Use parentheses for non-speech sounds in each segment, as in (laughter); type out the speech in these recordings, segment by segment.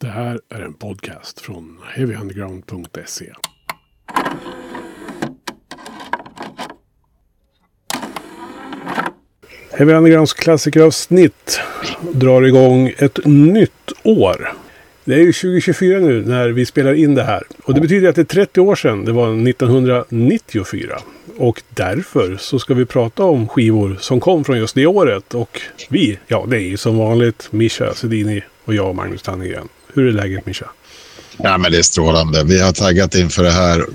Det här är en podcast från heavyunderground.se. Heavy Undergrounds klassikeravsnitt drar igång ett nytt år. Det är ju 2024 nu när vi spelar in det här. Och det betyder att det är 30 år sedan. Det var 1994. Och därför så ska vi prata om skivor som kom från just det året. Och vi, ja det är ju som vanligt Mischa Sedini och jag Magnus Tannegren. Hur är läget Mischa? Ja, men det är strålande. Vi har taggat inför det här,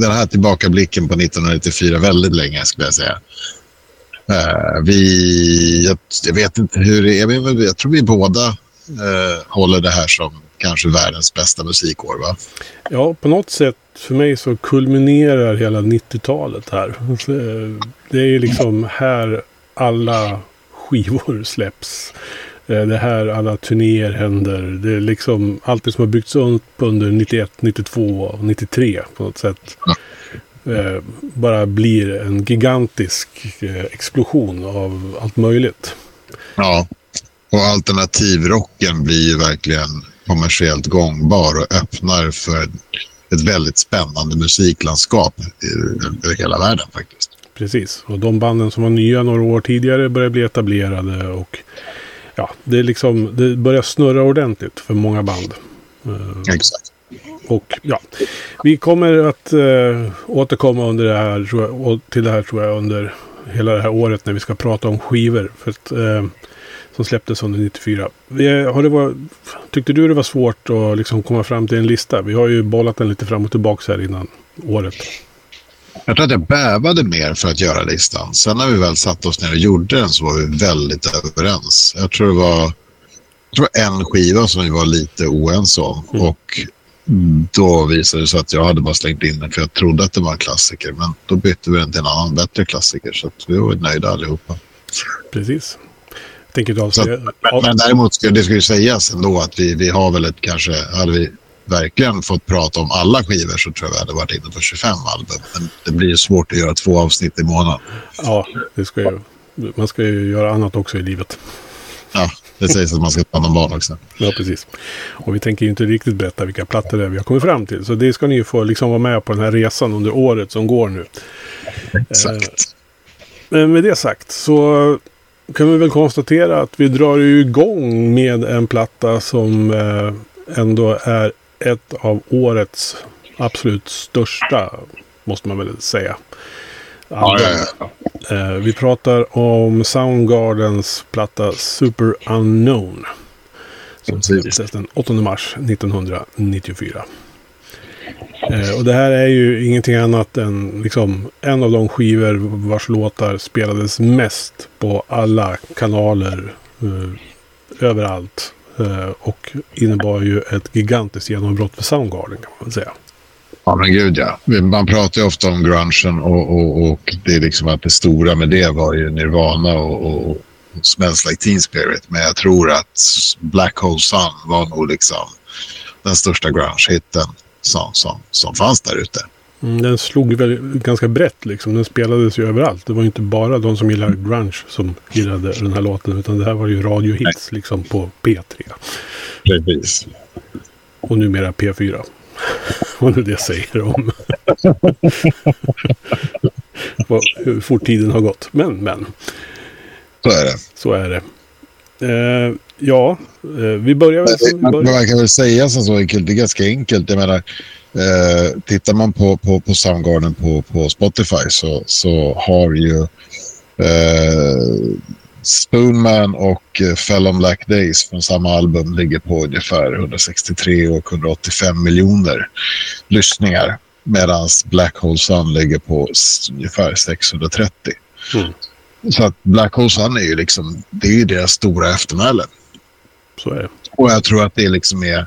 den här tillbakablicken på 1994 väldigt länge skulle jag säga. Uh, vi, jag, jag, vet inte hur det är, men jag tror vi båda uh, håller det här som kanske världens bästa musikår. Va? Ja, på något sätt för mig så kulminerar hela 90-talet här. Eh, det är liksom här alla skivor släpps. Eh, det här alla turnéer händer. Det är liksom allt det som har byggts upp under 91, 92 och 93 på något sätt. Eh, bara blir en gigantisk eh, explosion av allt möjligt. Ja, och alternativrocken blir ju verkligen kommersiellt gångbar och öppnar för ett väldigt spännande musiklandskap över hela världen faktiskt. Precis, och de banden som var nya några år tidigare börjar bli etablerade och ja, det, är liksom, det börjar snurra ordentligt för många band. Eh, Exakt. Och ja, vi kommer att äh, återkomma under det här, jag, till det här tror jag under hela det här året när vi ska prata om skivor. För att, äh, som släpptes under 94. Vi, har det varit, tyckte du det var svårt att liksom komma fram till en lista? Vi har ju bollat den lite fram och tillbaka här innan året. Jag tror att jag bävade mer för att göra listan. Sen när vi väl satte oss ner och gjorde den så var vi väldigt överens. Jag tror det var, jag tror en skiva som vi var lite oense om. Mm. Och då visade det sig att jag hade bara slängt in den för jag trodde att det var en klassiker. Men då bytte vi den till en annan bättre klassiker. Så vi var nöjda allihopa. Precis. Tänker du men, men däremot det ska ju sägas ändå att vi, vi har väl ett kanske, hade vi verkligen fått prata om alla skivor så tror jag vi hade varit inne på 25 album. Men det blir svårt att göra två avsnitt i månaden. Ja, det ska ju, man ska ju göra annat också i livet. Ja, det sägs att man ska ta hand om barn också. Ja, precis. Och vi tänker ju inte riktigt berätta vilka plattor det är vi har kommit fram till. Så det ska ni ju få liksom vara med på den här resan under året som går nu. Exakt. Eh, men med det sagt så kan vi väl konstatera att vi drar igång med en platta som eh, ändå är ett av årets absolut största, måste man väl säga. Ja, ja, ja. Eh, vi pratar om Soundgardens platta Super Unknown. Som släpptes den 8 mars 1994. Eh, och det här är ju ingenting annat än liksom, en av de skivor vars låtar spelades mest på alla kanaler eh, överallt. Eh, och innebar ju ett gigantiskt genombrott för Soundgarden kan man väl säga. Ja men gud ja. Man pratar ju ofta om grungen och, och, och det är liksom att det stora med det var ju Nirvana och, och Smells Like Teen Spirit. Men jag tror att Black Hole Sun var nog liksom den största grunge-hitten som, som, som fanns där ute. Mm, den slog väl ganska brett liksom. Den spelades ju överallt. Det var inte bara de som gillade grunge som gillade den här låten. Utan det här var ju radiohits liksom på P3. Precis. Och numera P4. (laughs) Vad nu det säger om (laughs) hur fort tiden har gått. Men, men. Så är det. Så är det. Eh, ja, eh, vi börjar... Man, man, man kan väl säga så enkelt. Det är ganska enkelt. Jag menar, Eh, tittar man på, på, på Soundgarden på, på Spotify så, så har ju eh, Spoonman och eh, Fell on Black Days från samma album ligger på ungefär 163 och 185 miljoner lyssningar. Medan Black Hole Sun ligger på ungefär 630. Mm. Så att Black Hole Sun är ju liksom, det är ju deras stora eftermäle. Så är det. Och jag tror att det liksom är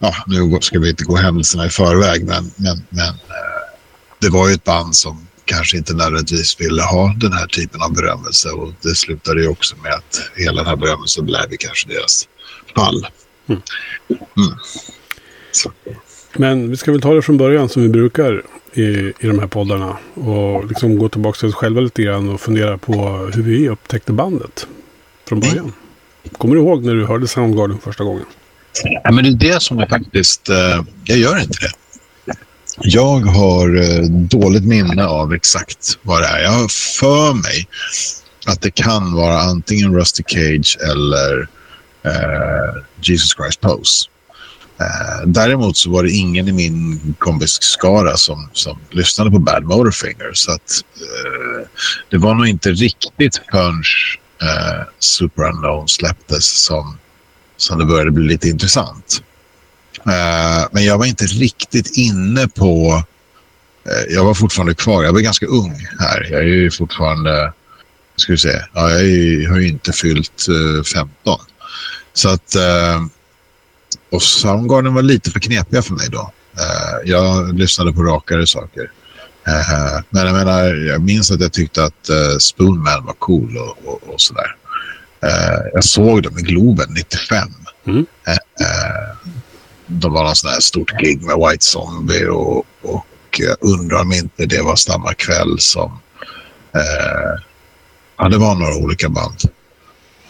ja, nu ska vi inte gå händelserna i förväg, men, men, men eh, det var ju ett band som kanske inte nödvändigtvis ville ha den här typen av berömmelse och det slutade ju också med att hela den här berömmelsen blev kanske deras fall. Mm. Mm. Men vi ska väl ta det från början som vi brukar i, i de här poddarna och liksom gå tillbaka till oss själva lite grann och fundera på hur vi upptäckte bandet från början. Kommer du ihåg när du hörde Soundgarden första gången? Ja, men det är det som är faktiskt... Eh, jag gör inte det. Jag har eh, dåligt minne av exakt vad det är. Jag har för mig att det kan vara antingen Rusty Cage eller eh, Jesus Christ Pose. Eh, däremot så var det ingen i min kompisskara som, som lyssnade på Bad Motorfinger. Så att, eh, det var nog inte riktigt förrän eh, Super Unknown släpptes som, som det började bli lite intressant. Eh, men jag var inte riktigt inne på... Eh, jag var fortfarande kvar. Jag var ganska ung här. Jag är ju fortfarande... Ska vi se. Ja, jag, ju, jag har ju inte fyllt eh, 15. Så att och Soundgarden var lite för knepiga för mig då. Jag lyssnade på rakare saker. Uh, men jag menar, jag minns att jag tyckte att uh, Spoonman var cool och, och, och sådär. jag såg dem i Globen 95. Mm. de var någon sån här stort gig med White Zombie och, och jag undrar om inte det var samma kväll som... ja, det var några olika band.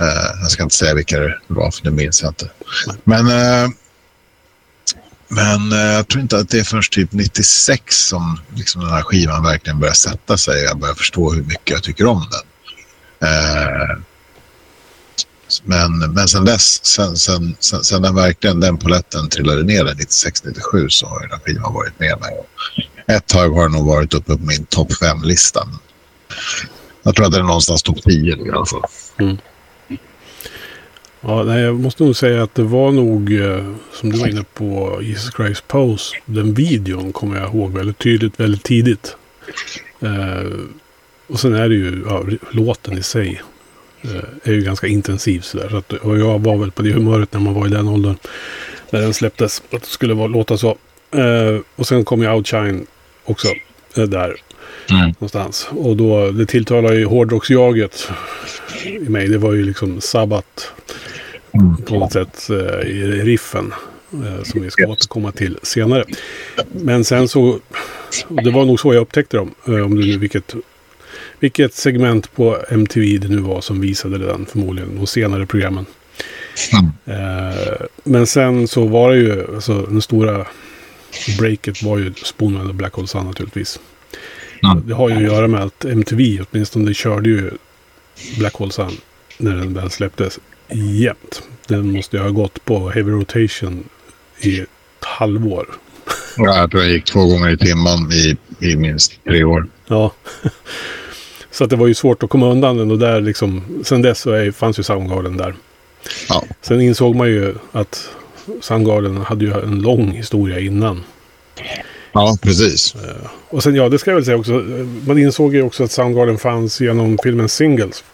Uh, jag ska inte säga vilka det var, för det minns jag inte. Men, uh, men eh, jag tror inte att det är först typ 96 som liksom den här skivan verkligen börjar sätta sig. Jag börjar förstå hur mycket jag tycker om den. Eh, men, men sen dess, sen, sen, sen, sen den verkligen den poletten trillade ner 96-97 så har den här skivan varit med mig. Ett tag har den nog varit uppe på min topp 5-lista. Jag tror att den är någonstans topp 10 i alla fall. Mm. Ja, nej, jag måste nog säga att det var nog, eh, som du var inne på, Jesus Christ Pose. Den videon kommer jag ihåg väldigt tydligt, väldigt tidigt. Eh, och sen är det ju, ja, låten i sig eh, är ju ganska intensiv sådär. Så att, och jag var väl på det humöret när man var i den åldern. När den släpptes, att det skulle vara, låta så. Eh, och sen kom ju Outshine också eh, där. Mm. Någonstans. Och då, det tilltalar ju hårdrocksjaget i mig. Det var ju liksom sabbat på något sätt eh, i riffen. Eh, som vi ska återkomma till senare. Men sen så, det var nog så jag upptäckte dem. Eh, om du nu vilket, vilket segment på MTV det nu var som visade den förmodligen. De senare programmen. Mm. Men sen så var det ju, alltså den stora breaket var ju Spoonman och Black Hole Sun naturligtvis. Mm. Det har ju att göra med att MTV åtminstone körde ju Black Hole Sun när den väl släpptes jämt. Den måste ju ha gått på heavy rotation i ett halvår. Ja, jag tror jag gick två gånger i timmen i, i minst tre år. Ja. (laughs) Så att det var ju svårt att komma undan den och där liksom. Sen dess så är, fanns ju Soundgarden där. Ja. Sen insåg man ju att Soundgarden hade ju en lång historia innan. Ja, precis. Uh, och sen, ja, det ska jag väl säga också. Man insåg ju också att Soundgarden fanns genom filmen Singles.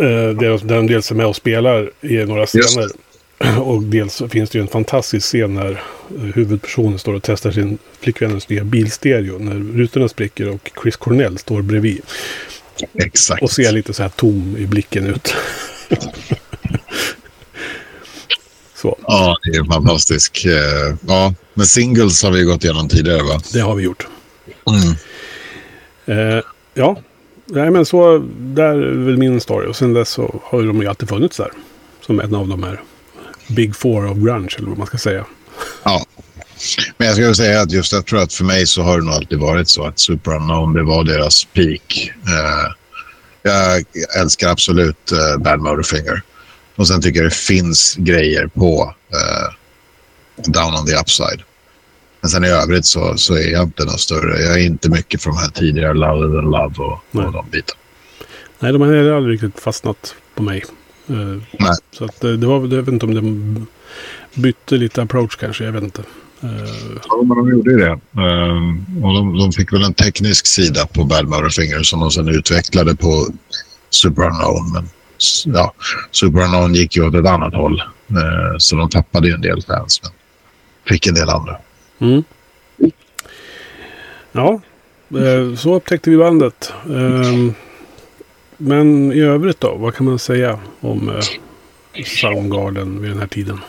Uh, där de dels är med och spelar i några scener. (clears throat) Och dels finns det ju en fantastisk scen när eh, huvudpersonen står och testar sin flickvännens nya bilstereo. När rutorna spricker och Chris Cornell står bredvid. Exakt. Och ser lite så här tom i blicken ut. (laughs) så. Ja, det är fantastiskt. Ja, men singles har vi gått igenom tidigare va? Det har vi gjort. Mm. Eh, ja, Nej, men så där är väl min story. Och sen dess så har de ju alltid funnits där. Som en av de här Big Four of Grunge, eller vad man ska säga. Ja. Men jag skulle säga att just jag tror att för mig så har det nog alltid varit så att Super Unknown, det var deras peak. Uh, jag älskar absolut uh, Bad Motorfinger. Och sen tycker jag det finns grejer på uh, Down on the Upside. Men sen i övrigt så, så är jag inte någon större. Jag är inte mycket från de här tidigare Love and Love och, och de bitarna. Nej, de har aldrig riktigt fastnat på mig. Uh, Nej. Så att, uh, det var, jag vet inte om de bytte lite approach kanske. Jag vet inte. Uh, ja, men de gjorde ju det. Uh, och de, de, fick väl en teknisk sida på Bad Motorfinger som de sen utvecklade på Super Unknown. Men ja, Unknown gick ju åt ett annat håll. Uh, så de tappade ju en del fans. Men fick en del andra. Mm. Ja, eh, så upptäckte vi bandet. Ehm, men i övrigt då, vad kan man säga om eh, Soundgarden vid den här tiden?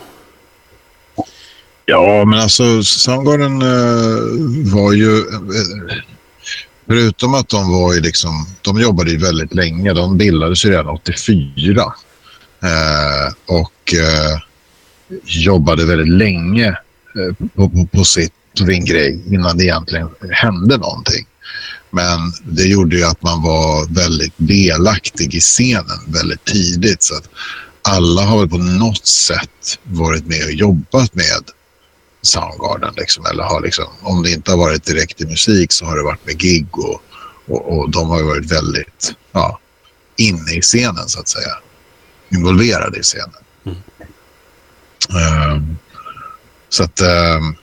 Ja, men alltså Soundgarden eh, var ju... Förutom att de var ju liksom... De jobbade ju väldigt länge. De bildades ju redan 84. Eh, och eh, jobbade väldigt länge eh, på, på, på, sitt, på sin grej innan det egentligen hände någonting. Men det gjorde ju att man var väldigt delaktig i scenen väldigt tidigt. Så att alla har väl på något sätt varit med och jobbat med Soundgarden. Liksom, eller har liksom, om det inte har varit direkt i musik så har det varit med gig och, och, och de har varit väldigt ja, inne i scenen så att säga. Involverade i scenen. Mm. Um, så att um,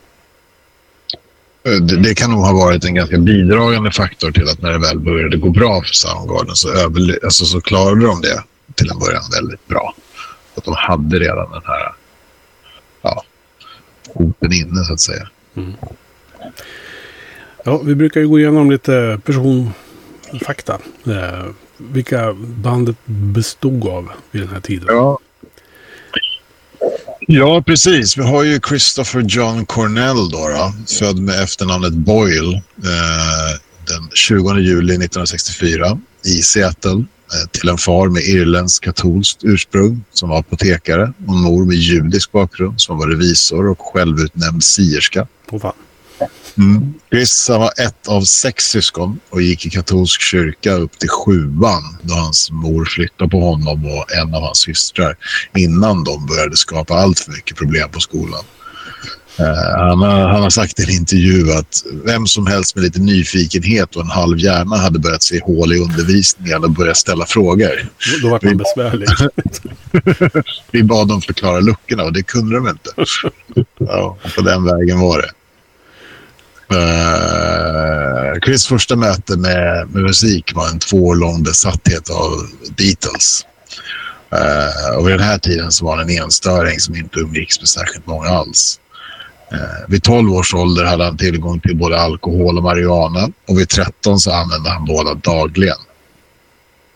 det, det, kan nog ha varit en ganska bidragande faktor till att när det väl började gå bra för Soundgarden så, alltså, så klarade de det till en början väldigt bra. Att de hade redan den här hoten inne så att säga. Mm. Ja, vi brukar ju gå igenom lite personfakta. Eh, vilka bandet bestod av vid den här tiden. Ja. Ja, precis. Vi har ju Christopher John Cornell då, då född med efternamnet Boyle eh, den 20 juli 1964 i Seattle till en far med irländskt katolskt ursprung som var apotekare och en mor med judisk bakgrund som var revisor och självutnämnd sierska. Oh. Mm. Var ett av sex syskon och gick i katolsk kyrka upp till sjuan då hans mor flyttade på honom och en av hans systrar innan de började skapa allt för mycket problem på skolan. Uh, han, har, han har sagt i en intervju att vem som helst med lite nyfikenhet och en halv hjärna hade börjat se hål i undervisningen och börjat ställa frågor. Då var man besvärlig. (laughs) Vi bad dem förklara luckorna och det kunde de inte. Ja, på den vägen var det. Uh, Chris första möte med, med, musik var en två år lång besatthet av Beatles. Uh, och vid den här tiden så var han en enstöring som inte umgicks med särskilt många alls. Eh, vid 12 års ålder hade han tillgång till både alkohol och marijuana och vid 13 så använde han båda dagligen.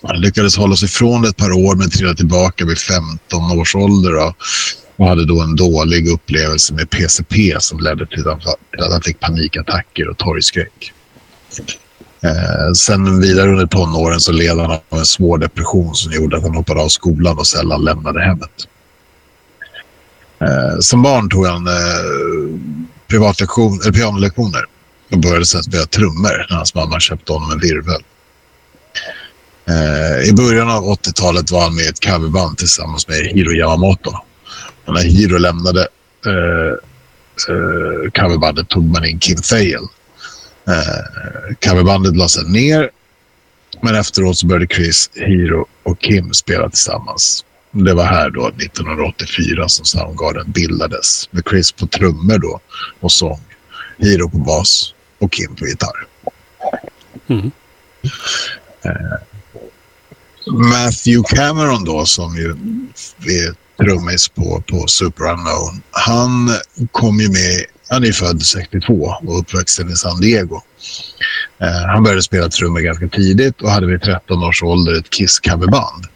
Han lyckades hålla sig ifrån det ett par år men trillade tillbaka vid 15 års ålder. Då och hade då en dålig upplevelse med PCP som ledde till att han fick panikattacker och torgskräck. Eh, sen vidare under tonåren så led han av en svår depression som gjorde att han hoppade av skolan och sällan lämnade hemmet. Eh, som barn tog han eh, privatlektion, eller pianolektioner och började sen spela trummor när hans mamma köpte honom en virvel. Eh, I början av 80-talet var han med i ett coverband tillsammans med Hiro Yamamoto när Hiro lämnade eh, eh, coverbandet tog man in Kim Thale. Eh, coverbandet lades ner. Men efteråt så började Chris, Hiro och Kim spela tillsammans. Det var här då 1984 som Soundgarden bildades. Med Chris på trummor då och sång. Hiro på bas och Kim på gitarr. Mm. Eh, Matthew Cameron då som ju är trummis på, på Super Unknown. Han kom ju med, han är född 62 och uppvuxen i San Diego. Eh, han började spela trummor ganska tidigt och hade vid 13 års ålder ett Kiss-coverband.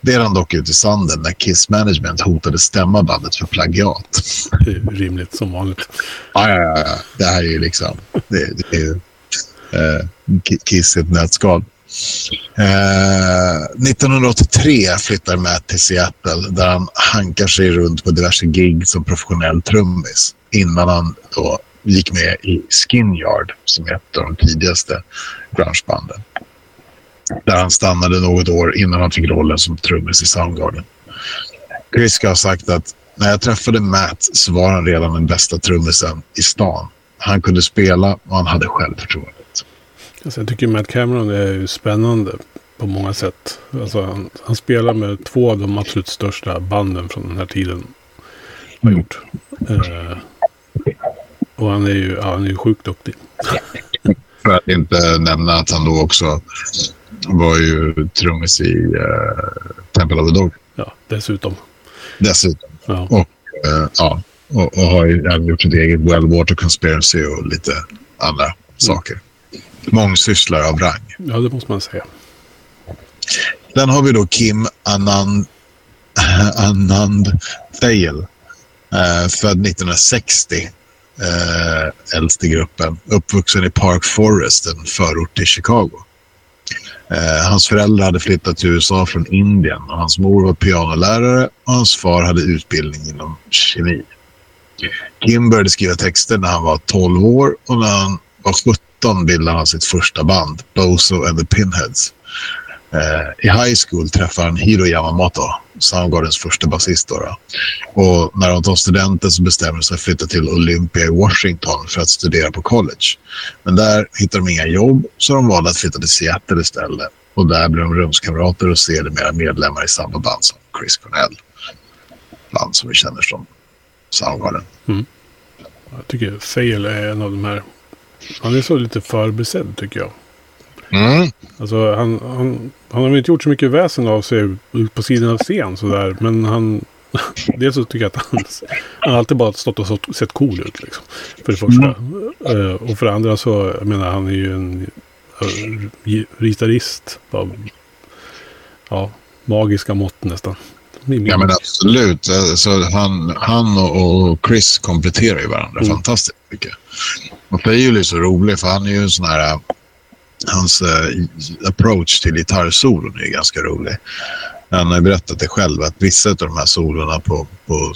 Det rann dock ut i sanden när Kiss Management hotade stämma bandet för plagiat. Det är rimligt som vanligt. Ja, ja, ja. Det här är ju liksom... Det, det är ju, eh, Kiss i ett nötskal. Eh, 1983 flyttar Matt till Seattle där han hankar sig runt på diverse gig som professionell trummis innan han då gick med i Skinyard som är ett av de tidigaste grungebanden. Där han stannade något år innan han fick rollen som trummis i Soundgarden. Chris ska ha sagt att när jag träffade Matt så var han redan den bästa trummisen i stan. Han kunde spela och han hade självförtroende. Alltså jag tycker Matt Cameron är spännande på många sätt. Alltså han, han, spelar med två av de absolut största banden från den här tiden. Har gjort. Eh, och han är ju ja, han är ju sjukt duktig. För att inte nämna att han då också var ju trummis i uh, Temple of the Dog. Ja, dessutom. Dessutom. Ja. Och, uh, ja, och, och har ju även gjort sitt eget Well Water Conspiracy och lite andra mm. saker mångsysslare av rang. Ja, det måste man säga. Sen har vi då Kim Anand, (laughs) Anand Thale. Eh, född 1960. Eh, äldst i gruppen. Uppvuxen i Park Forest, en förort till Chicago. Eh, hans föräldrar hade flyttat till USA från Indien och hans mor var pianolärare och hans far hade utbildning inom kemi. Kim började skriva texter när han var 12 år och när han var 17 bildade han sitt första band, Bozo and the Pinheads. Eh, I high school träffade han Hiro Yamamoto, Soundgardens första basist. Och när de tar studenten så bestämmer de sig för att flytta till Olympia i Washington för att studera på college. Men där hittar de inga jobb så de valde att flytta till Seattle istället. Och där blev de rumskamrater och sedermera medlemmar i samma band som Chris Cornell. Band som vi känner som Soundgarden. Mm. Jag tycker Fail är en av de här... Han är så lite förbisedd tycker jag. Mm. Alltså han, han, han har väl inte gjort så mycket väsen av sig ut på sidan av scen sådär. Men han... (laughs) Dels så tycker jag att han, han har alltid bara stått och sett cool ut. Liksom, för det första. Mm. Uh, och för det andra så, jag menar han är ju en uh, gitarrist av ja, magiska mått nästan. Ja men absolut. Alltså, han, han och Chris kompletterar ju varandra mm. fantastiskt mycket. Och Fejul är så rolig för han är ju en sån här hans uh, approach till gitarrsolon är ganska rolig. Han har berättat det själv att vissa av de här solorna på, på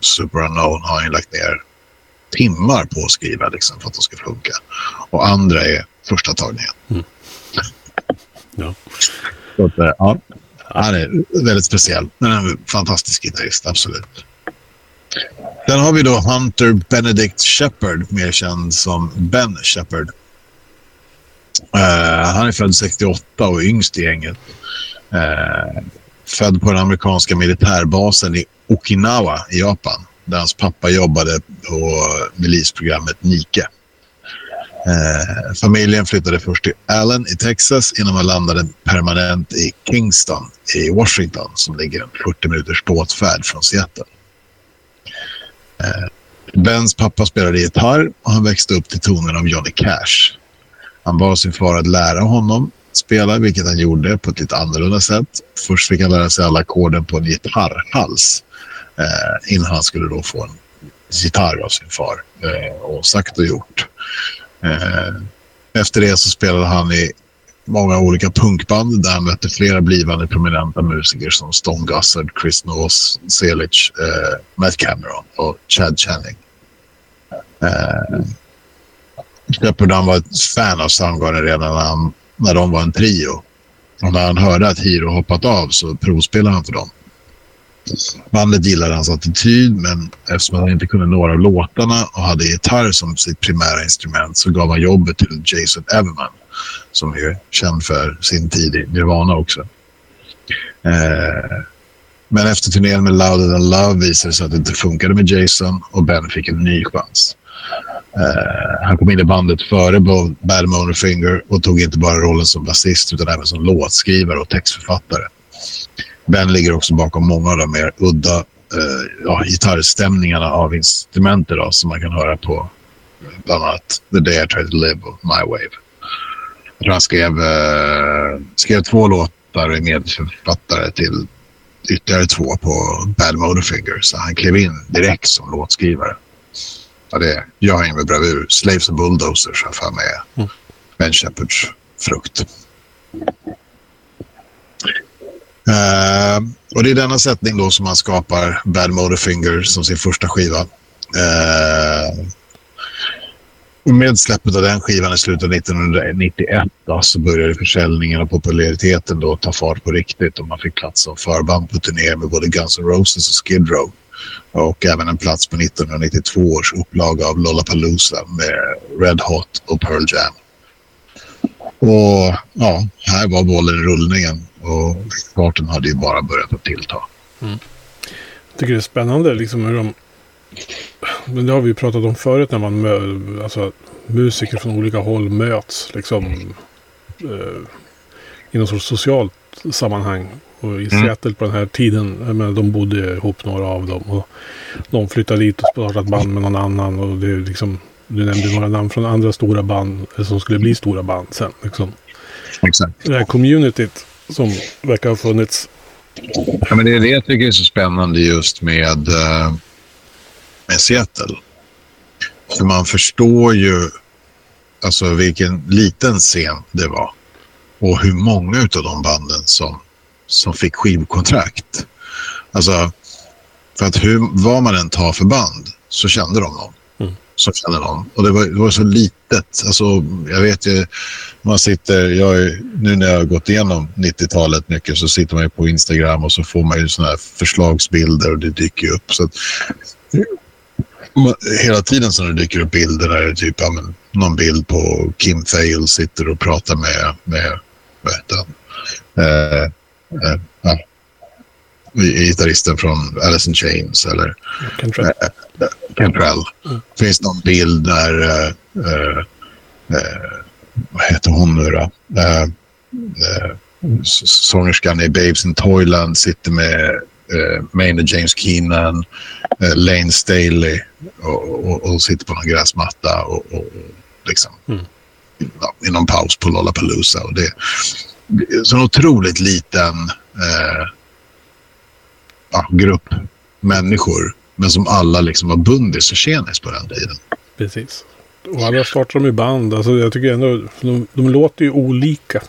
Super Unknown har han lagt ner timmar på att skriva liksom, för att de ska funka. Och andra är första tagningen. Mm. Ja. Så att, eh, ja. Han är väldigt speciell, men en fantastisk gitarrist, absolut. Sen har vi då Hunter Benedict Shepard, mer känd som Ben Shepard. Eh, han är född 68 och yngst i gänget. Eh, född på den amerikanska militärbasen i Okinawa i Japan. Där hans pappa jobbade på milisprogrammet Nike. Eh, familjen flyttade först till Allen i Texas innan man landade permanent i Kingston i Washington som ligger en 40 minuters båtfärd från Seattle. Eh, Bens pappa spelade gitarr och han växte upp till tonen av Johnny Cash. Han bad sin far att lära honom spela, vilket han gjorde på ett lite annorlunda sätt. Först fick han lära sig alla ackorden på en gitarrhals eh, innan han skulle då få en gitarr av sin far. Eh, och sagt och gjort. Eh, efter det så spelade han i många olika punkband där han mötte flera blivande prominenta musiker som Stone Gossard, Chris Noss, Selig, eh, Matt Cameron och Chad Channing. Eh, Shepard var ett fan av Soundgarden redan när, han, när de var en trio. Och när han hörde att Hiro hoppat av så provspelade han för dem. Bandet gillade hans attityd, men eftersom han inte kunde några av låtarna och hade gitarr som sitt primära instrument så gav han jobbet till Jason Everman, som är känd för sin tid i Nirvana också. Eh, men efter turnén med Louder Than Love visade det sig att det inte funkade med Jason och Ben fick en ny chans. Uh, han kom in i bandet före Bad Motorfinger och tog inte bara rollen som basist utan även som låtskrivare och textförfattare. Ben ligger också bakom många av de mer udda uh, ja, gitarrstämningarna av instrument då, som man kan höra på bland annat The Day I Tried to Live och My Wave. Jag tror han skrev, uh, skrev två låtar och är medförfattare till ytterligare två på Bad Motorfinger så han klev in direkt som låtskrivare. Ja, det gör han med bravur. Slaves and Bulldozers har för mig är mm. Ben Shepherds frukt. Uh, och det är denna sättning då som han skapar Bad Motorfinger som sin första skiva. Uh, och med släppet av den skivan i slutet av 1991 då, så började försäljningen och populariteten då ta fart på riktigt och man fick plats som förband på turné med både Guns N' Roses och Skid Row och även en plats på 1992 års upplaga av Lollapalooza med Red Hot och Pearl Jam. Och ja, här var bollen i rullningen och farten hade ju bara börjat att tillta. Mm. Jag tycker det är spännande liksom hur de... Men det har vi ju pratat om förut när man mö, alltså, musiker från olika håll möts liksom eh, i något sorts socialt sammanhang. Och i mm. Seattle på den här tiden, menar, de bodde ihop några av dem. Och de flyttade dit och startade band med någon annan. Och det är liksom, du nämnde några namn från andra stora band som skulle bli stora band sen. Liksom. Exakt. Det här communityt som verkar ha funnits. Ja, men det är det jag tycker är så spännande just med, uh, med Seattle. För man förstår ju alltså vilken liten scen det var. Och hur många av de banden som, som fick skivkontrakt. Alltså, för att hur, vad man än tar för band så kände de dem. Mm. Så kände de. Och det var, det var så litet. Alltså, jag vet ju, man sitter, jag är, nu när jag har gått igenom 90-talet mycket så sitter man ju på Instagram och så får man ju sådana här förslagsbilder och det dyker upp. Så att, hela tiden så när det dyker upp bilder där det är typ ja, men, någon bild på Kim Thale sitter och pratar med, med heter han? Eh, eh, ja, gitarristen från Alice in Chains eller Cantrell. Äh, Cantrell. Mm. finns någon bild där, vad heter hon nu då? Sångerskan i Babes in Toyland sitter med äh, Maynard James Keenan, äh, Lane Staley och, och, och, sitter på någon gräsmatta och, och liksom mm. I någon paus på Lollapalooza. Och det, är så en otroligt liten äh, ja, grupp människor. Men som alla liksom var bundis och tjenis på den tiden. Precis. Och alla startar de i band. Alltså jag tycker ändå, de, de låter ju olika.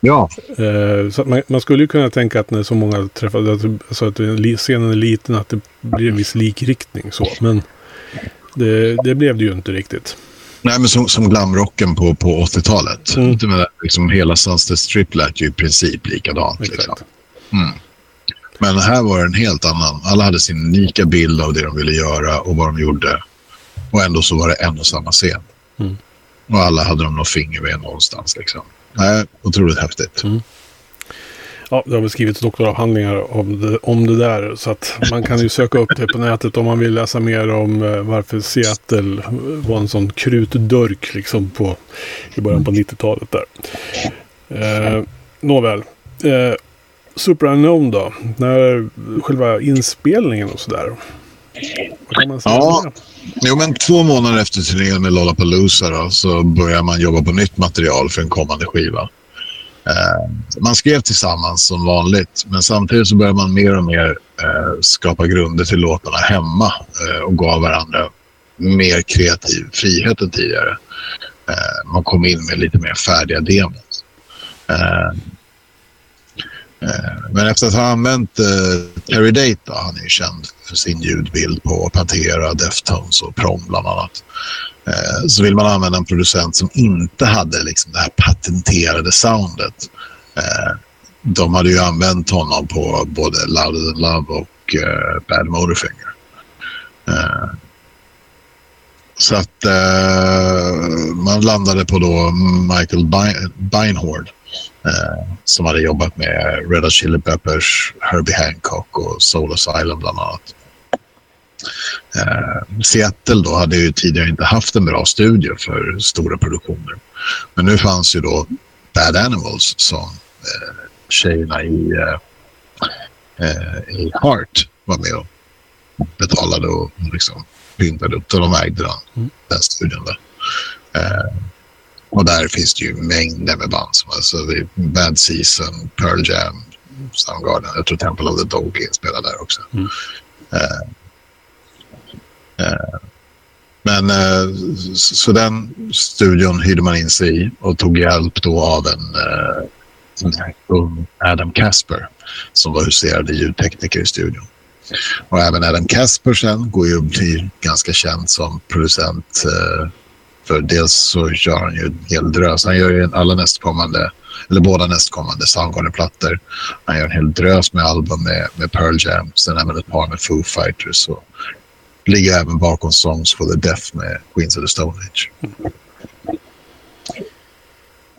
Ja. Eh, så man, man, skulle ju kunna tänka att när så många träffas, alltså att scenen är liten, att det blir en viss likriktning så. Men det, det blev det ju inte riktigt. Nej, men som, som glamrocken på, på 80-talet. Mm. liksom, hela Sunset Strip lät ju i princip likadant. Liksom. Mm. Men här var det en helt annan. Alla hade sin unika bild av det de ville göra och vad de gjorde. Och ändå så var det en och samma scen. Mm. Och alla hade de något finger med någonstans. Liksom. Nej, otroligt häftigt. Mm. Ja, det har väl skrivits doktoravhandlingar om det, om det där. Så att man kan ju söka upp det på nätet om man vill läsa mer om eh, varför Seattle var en sån krutdörk liksom på, i början på 90-talet där. Eh, nåväl. Eh, Super Unknown då? När själva inspelningen och sådär. Vad kan man säga ja. Jo, men två månader efter turnén med Lollapalooza då, så börjar man jobba på nytt material för en kommande skiva. Eh, man skrev tillsammans som vanligt, men samtidigt så började man mer och mer eh, skapa grunder till låtarna hemma eh, och gav varandra mer kreativ frihet än tidigare. Eh, man kom in med lite mer färdiga demos. Eh, eh men efter att ha använt eh, Terry Date, då, han är ju känd för sin ljudbild på Pantera, Deftones och Prom bland annat. Eh, så vill man använda en producent som inte hade liksom, det här patenterade soundet. Eh, de hade ju använt honom på både Louder than Love och eh, Bad Motorfinger. Eh, så att eh, man landade på då Michael Beinhard Eh, som hade jobbat med Red Hot Chili Peppers, Herbie Hancock och Soul Asylum bland annat. Eh, Eh, Seattle då hade ju tidigare inte haft en bra studio för stora produktioner. Men nu fanns ju då Bad Animals som eh, tjejerna i, eh, eh i Heart var med och betalade och liksom pyntade upp. Så de ägde den, mm. den studion. Där. Eh, och där finns det ju mängder med band. Som, alltså, Bad Season, Pearl Jam, Soundgarden. Jag tror Temple of the Dog spelar där också. Mm. Uh, men eh, så den studion hyrde man in sig i och tog hjälp då av en eh, ung Adam Casper som var huserade ljudtekniker i studion. Och även Adam Casper sen går ju att ganska känd som producent eh, för dels så kör han ju en hel drös. Han gör ju alla nästkommande, eller båda nästkommande Soundgarden-plattor. Han gör en hel drös med album med, med Pearl Jam. Sen även ett par med Foo Fighters. Och ligger även bakom Songs for the Deaf med Queens of the Stone Age.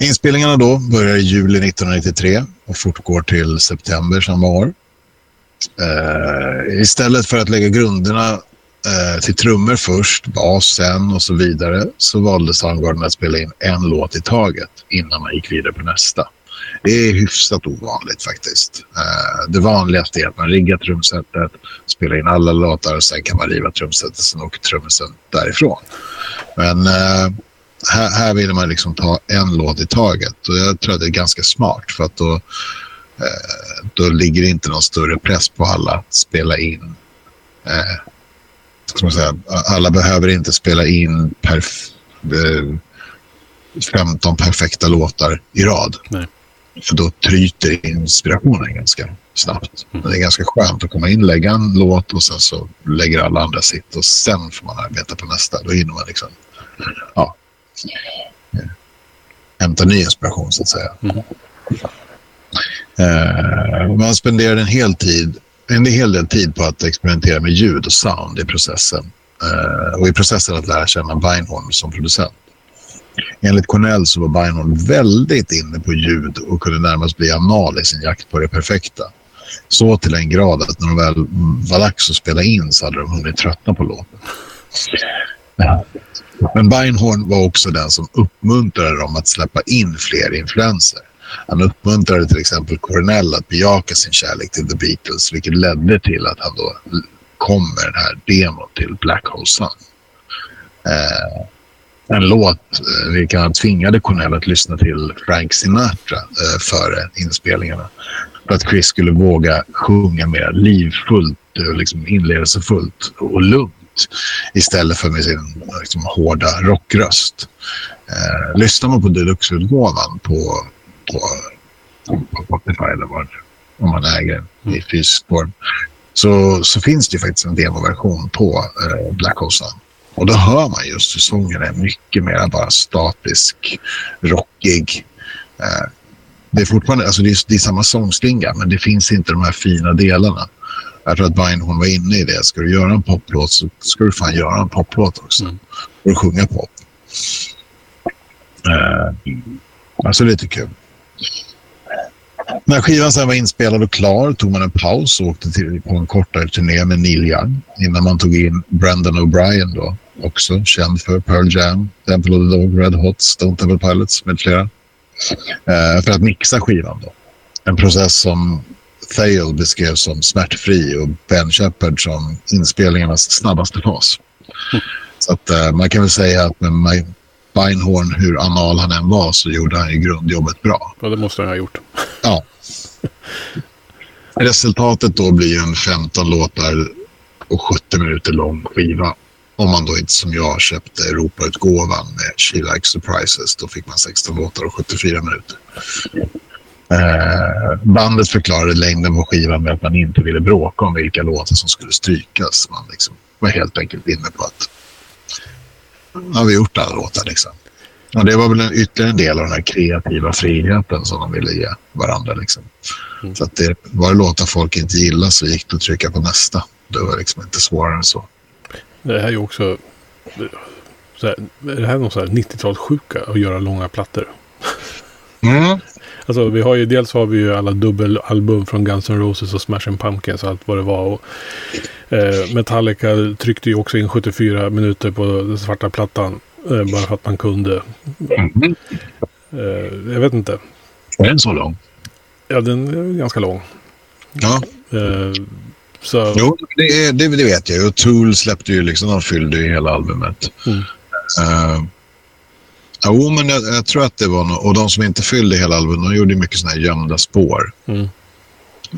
Inspelningarna då börjar i juli 1993 och fortgår till september samma år. Uh, istället för att lägga grunderna uh, till trummor först, bas sen och så vidare så valde Soundgarden att spela in en låt i taget innan man gick vidare på nästa. Det är hyfsat ovanligt faktiskt. Eh, det vanligaste är att man riggar trumsetet, spelar in alla låtar och sen kan man riva trumsetet och sen åker trummisen därifrån. Men eh, här, här vill man liksom ta en låt i taget och jag tror att det är ganska smart för att då, eh, då ligger det inte någon större press på alla att spela in eh, ska man säga, alla behöver inte spela in perf eh, 15 perfekta låtar i rad. Nej. För då tryter inspirationen ganska snabbt. Mm. Det är ganska skönt att komma in, lägga en låt och sen så lägger alla andra sitt och sen får man arbeta på nästa. Då hinner man liksom ja, hämta ny inspiration så att säga. Mm. Uh, man spenderar en hel tid en hel del tid på att experimentera med ljud och sound i processen. Uh, och i processen att lära känna Beinhorn som producent. Enligt Cornell så var Beinhorn väldigt inne på ljud och kunde närmast bli anal i sin jakt på det perfekta. Så till en grad att när de väl var dags att spela in så hade de hunnit tröttna på låten. Men Beinhorn var också den som uppmuntrade dem att släppa in fler influenser. Han uppmuntrade till exempel Cornell att bejaka sin kärlek till The Beatles vilket ledde till att han då kom med den här demon till Black Hole Sun. Eh, en låt eh, vilken han tvingade Cornell att lyssna till Frank Sinatra eh, före inspelningarna. För att Chris skulle våga sjunga mer livfullt, liksom inlevelsefullt och lugnt istället för med sin eh, liksom, hårda rockröst. Eh, lyssnar man på deluxe-utgåvan på, på, på Spotify eller vad om man äger i fysisk form så, så finns det faktiskt en demoversion på eh, Black Hole Sun. Och då hör man just hur sången är mycket mer bara statisk, rockig. Eh, det är fortfarande, alltså det är, det är samma sångslinga men det finns inte de här fina delarna. Jag tror att Beinhorn var inne i det. Ska du göra en poplåt så ska du fan göra en poplåt också. Mm. Och sjunga pop. Eh, alltså lite kul. När skivan sen var inspelad och klar tog man en paus och åkte till, på en kortare turné med Neil Young innan man tog in Brendan O'Brien då, också känd för Pearl Jam, Temple of the Dog, Red Hot, Stone Temple Pilots med flera. Eh, för att mixa skivan då. En process som Thale beskrev som smärtfri och Ben Shepard som inspelningarnas snabbaste fas. Mm. (laughs) Så att, uh, man kan väl säga att med My Beinhorn, hur anal han än var, så gjorde han ju grundjobbet bra. Ja, det måste han ha gjort. Ja. (laughs) Resultatet då blir en 15 låtar och 70 minuter lång skiva. Om man då inte som jag köpte Europautgåvan med She Likes Surprises. Då fick man 16 låtar och 74 minuter. Eh, bandet förklarade längden på skivan med att man inte ville bråka om vilka låtar som skulle strykas. Man liksom var helt enkelt inne på att nu har vi gjort alla låtar. Liksom. Och det var väl en, ytterligare en del av den här kreativa friheten som de ville ge varandra. Liksom. Mm. Så att det var det låtar folk inte gillade så gick det att trycka på nästa. Det var liksom inte svårare än så. Det här är ju också... Så här, är det här någon 90-talssjuka att göra långa plattor? Mm. Alltså vi har ju dels har vi ju alla dubbelalbum från Guns N' Roses och Smashing Pumpkins och allt vad det var. Och, eh, Metallica tryckte ju också in 74 minuter på den svarta plattan. Eh, bara för att man kunde. Mm. Eh, jag vet inte. Är den så lång? Ja, den är ganska lång. Ja. Så... Jo, det, det, det, vet jag ju. Och Tool släppte ju liksom, de fyllde ju hela albumet. Mm. Uh, Jo, men jag, jag, tror att det var något. Och de som inte fyllde hela albumet, de gjorde mycket sådana här gömda spår. Mm.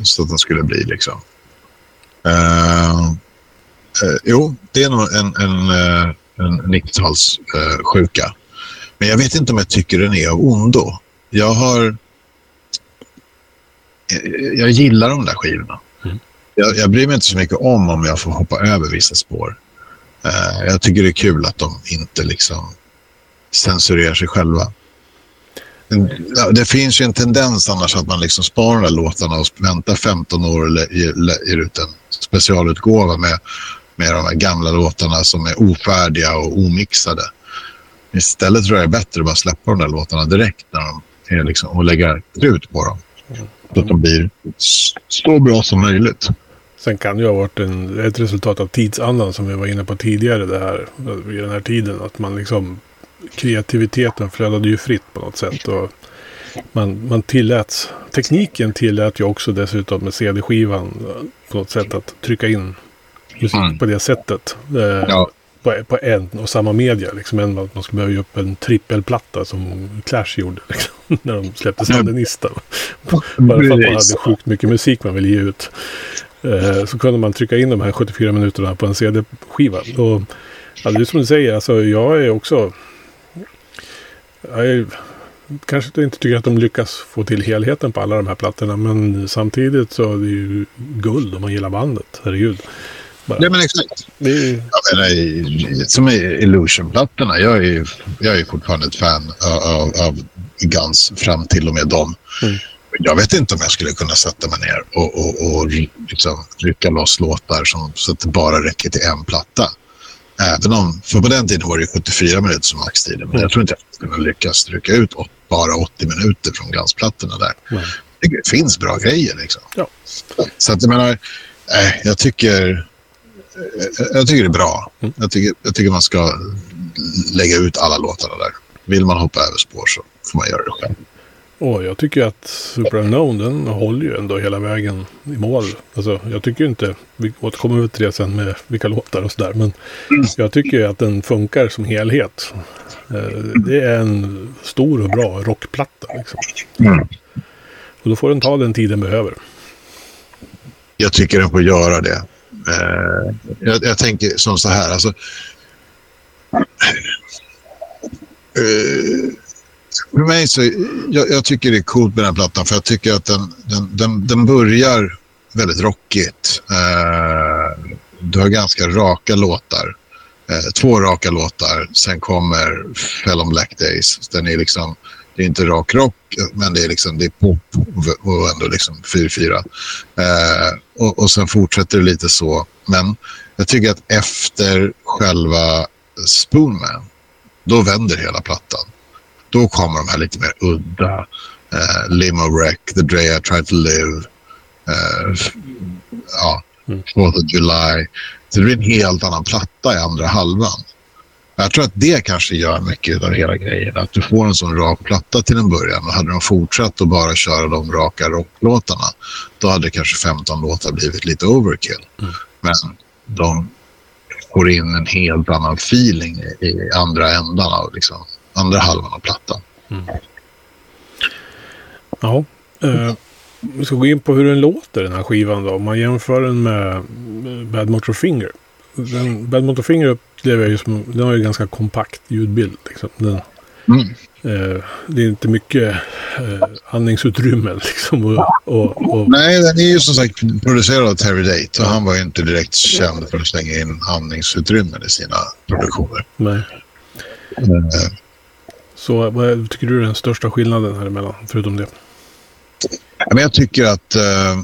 Så att det skulle bli liksom. Uh, uh, jo, det är nog en, en, en 90-talssjuka. men jag vet inte om jag tycker den är av ondo. Jag har... Jag gillar de där skivorna. Jag, jag bryr mig inte så mycket om om jag får hoppa över vissa spår. Eh, jag tycker det är kul att de inte liksom censurerar sig själva. Det finns ju en tendens annars att man liksom sparar de där låtarna och väntar 15 år och ger ut en specialutgåva med, med de här gamla låtarna som är ofärdiga och omixade. Istället tror jag det är bättre att bara släppa de där låtarna direkt när de är liksom, och lägga ut på dem. Så att de blir så bra som möjligt. Sen kan det ju ha varit en, ett resultat av tidsandan som vi var inne på tidigare det här, vid den här tiden. Att man liksom kreativiteten flödade ju fritt på något sätt. Och man, man tilläts, tekniken tillät ju också dessutom med CD-skivan på något sätt att trycka in musik mm. på det sättet. Eh, ja. på, på, en och samma media. Liksom, än att man skulle behöva upp en trippelplatta som Clash gjorde. (laughs) Liksom, när de släppte Sandinista. Bara för att man hade sjukt mycket musik man ville ge ut. Eh, så kunde man trycka in de här 74 minuterna på en CD-skiva. Och ja, det är som du säger, alltså, jag är också Jag kanske inte tycker att de lyckas få till helheten på alla de här plattorna. Men samtidigt så är det ju guld om man gillar bandet. Herregud. Bara. Ja, men exakt. Det är... jag menar, som i Illusion-plattorna. Jag är, jag är fortfarande ett fan av, av Guns fram till och med dem. Mm. Jag vet inte om jag skulle kunna sätta mig ner och, och, och liksom rycka loss låtar som, så att det bara räcker till en platta. Även om, för på den tiden var det 74 minuter som maxtiden. Men jag tror inte jag skulle kunna lyckas rycka ut bara 80 minuter från Guns-plattorna där. Mm. Det finns bra grejer liksom. Ja. Så att jag menar, äh, jag tycker jag tycker det är bra. Mm. Jag, tycker, jag tycker man ska lägga ut alla låtarna där. Vill man hoppa över spår så får man göra det själv. Och jag tycker att Super Unknown den håller ju ändå hela vägen i mål. Alltså, jag tycker inte, vi återkommer till det sen med vilka låtar och sådär. Men mm. jag tycker att den funkar som helhet. Eh, det är en stor och bra rockplatta. Liksom. Mm. Och då får den ta den tid den behöver. Jag tycker den får göra det. Eh, jag, jag, tänker som så här. Alltså, eh, för mig så, jag, jag, tycker det är coolt med den här plattan för jag tycker att den, den, den, den börjar väldigt rockigt. Eh, du har ganska raka låtar. Eh, två raka låtar. Sen kommer Fell on Black Days. Den är liksom, det är inte rak rock, men det är, liksom, det är pop och ändå liksom 4-4. Eh, och, och sen fortsätter det lite så. Men jag tycker att efter själva Spoonman, då vänder hela plattan. Då kommer de här lite mer udda. Eh, Limo Wreck, The Day I Tried to Live. Eh, ja, mm. Fourth of July. Så det blir en helt annan platta i andra halvan. Jag tror att det kanske gör mycket av hela grejen. Att du får en sån rak platta till en början. Och hade de fortsatt att bara köra de raka rocklåtarna då hade kanske 15 låtar blivit lite overkill. Mm. Men de får in en helt annan feeling i andra ändan av liksom, andra halvan av plattan. Mm. Ja. Eh, vi ska gå in på hur den låter den här skivan då. Om man jämför den med Bad Motor Finger. Den, Bad Motor Finger upplever jag ju som, den har ju ganska kompakt ljudbild. Liksom. Den, mm. eh, det är inte mycket eh, andningsutrymme (laughs) liksom. Och, och, och... Nej, den är ju som sagt producerad av Terry Date. Och han var ju inte direkt känd för att slänga in andningsutrymmen i sina produktioner. Nej. Mm. Så vad tycker du är den största skillnaden här emellan, förutom det? Men jag tycker att, eh,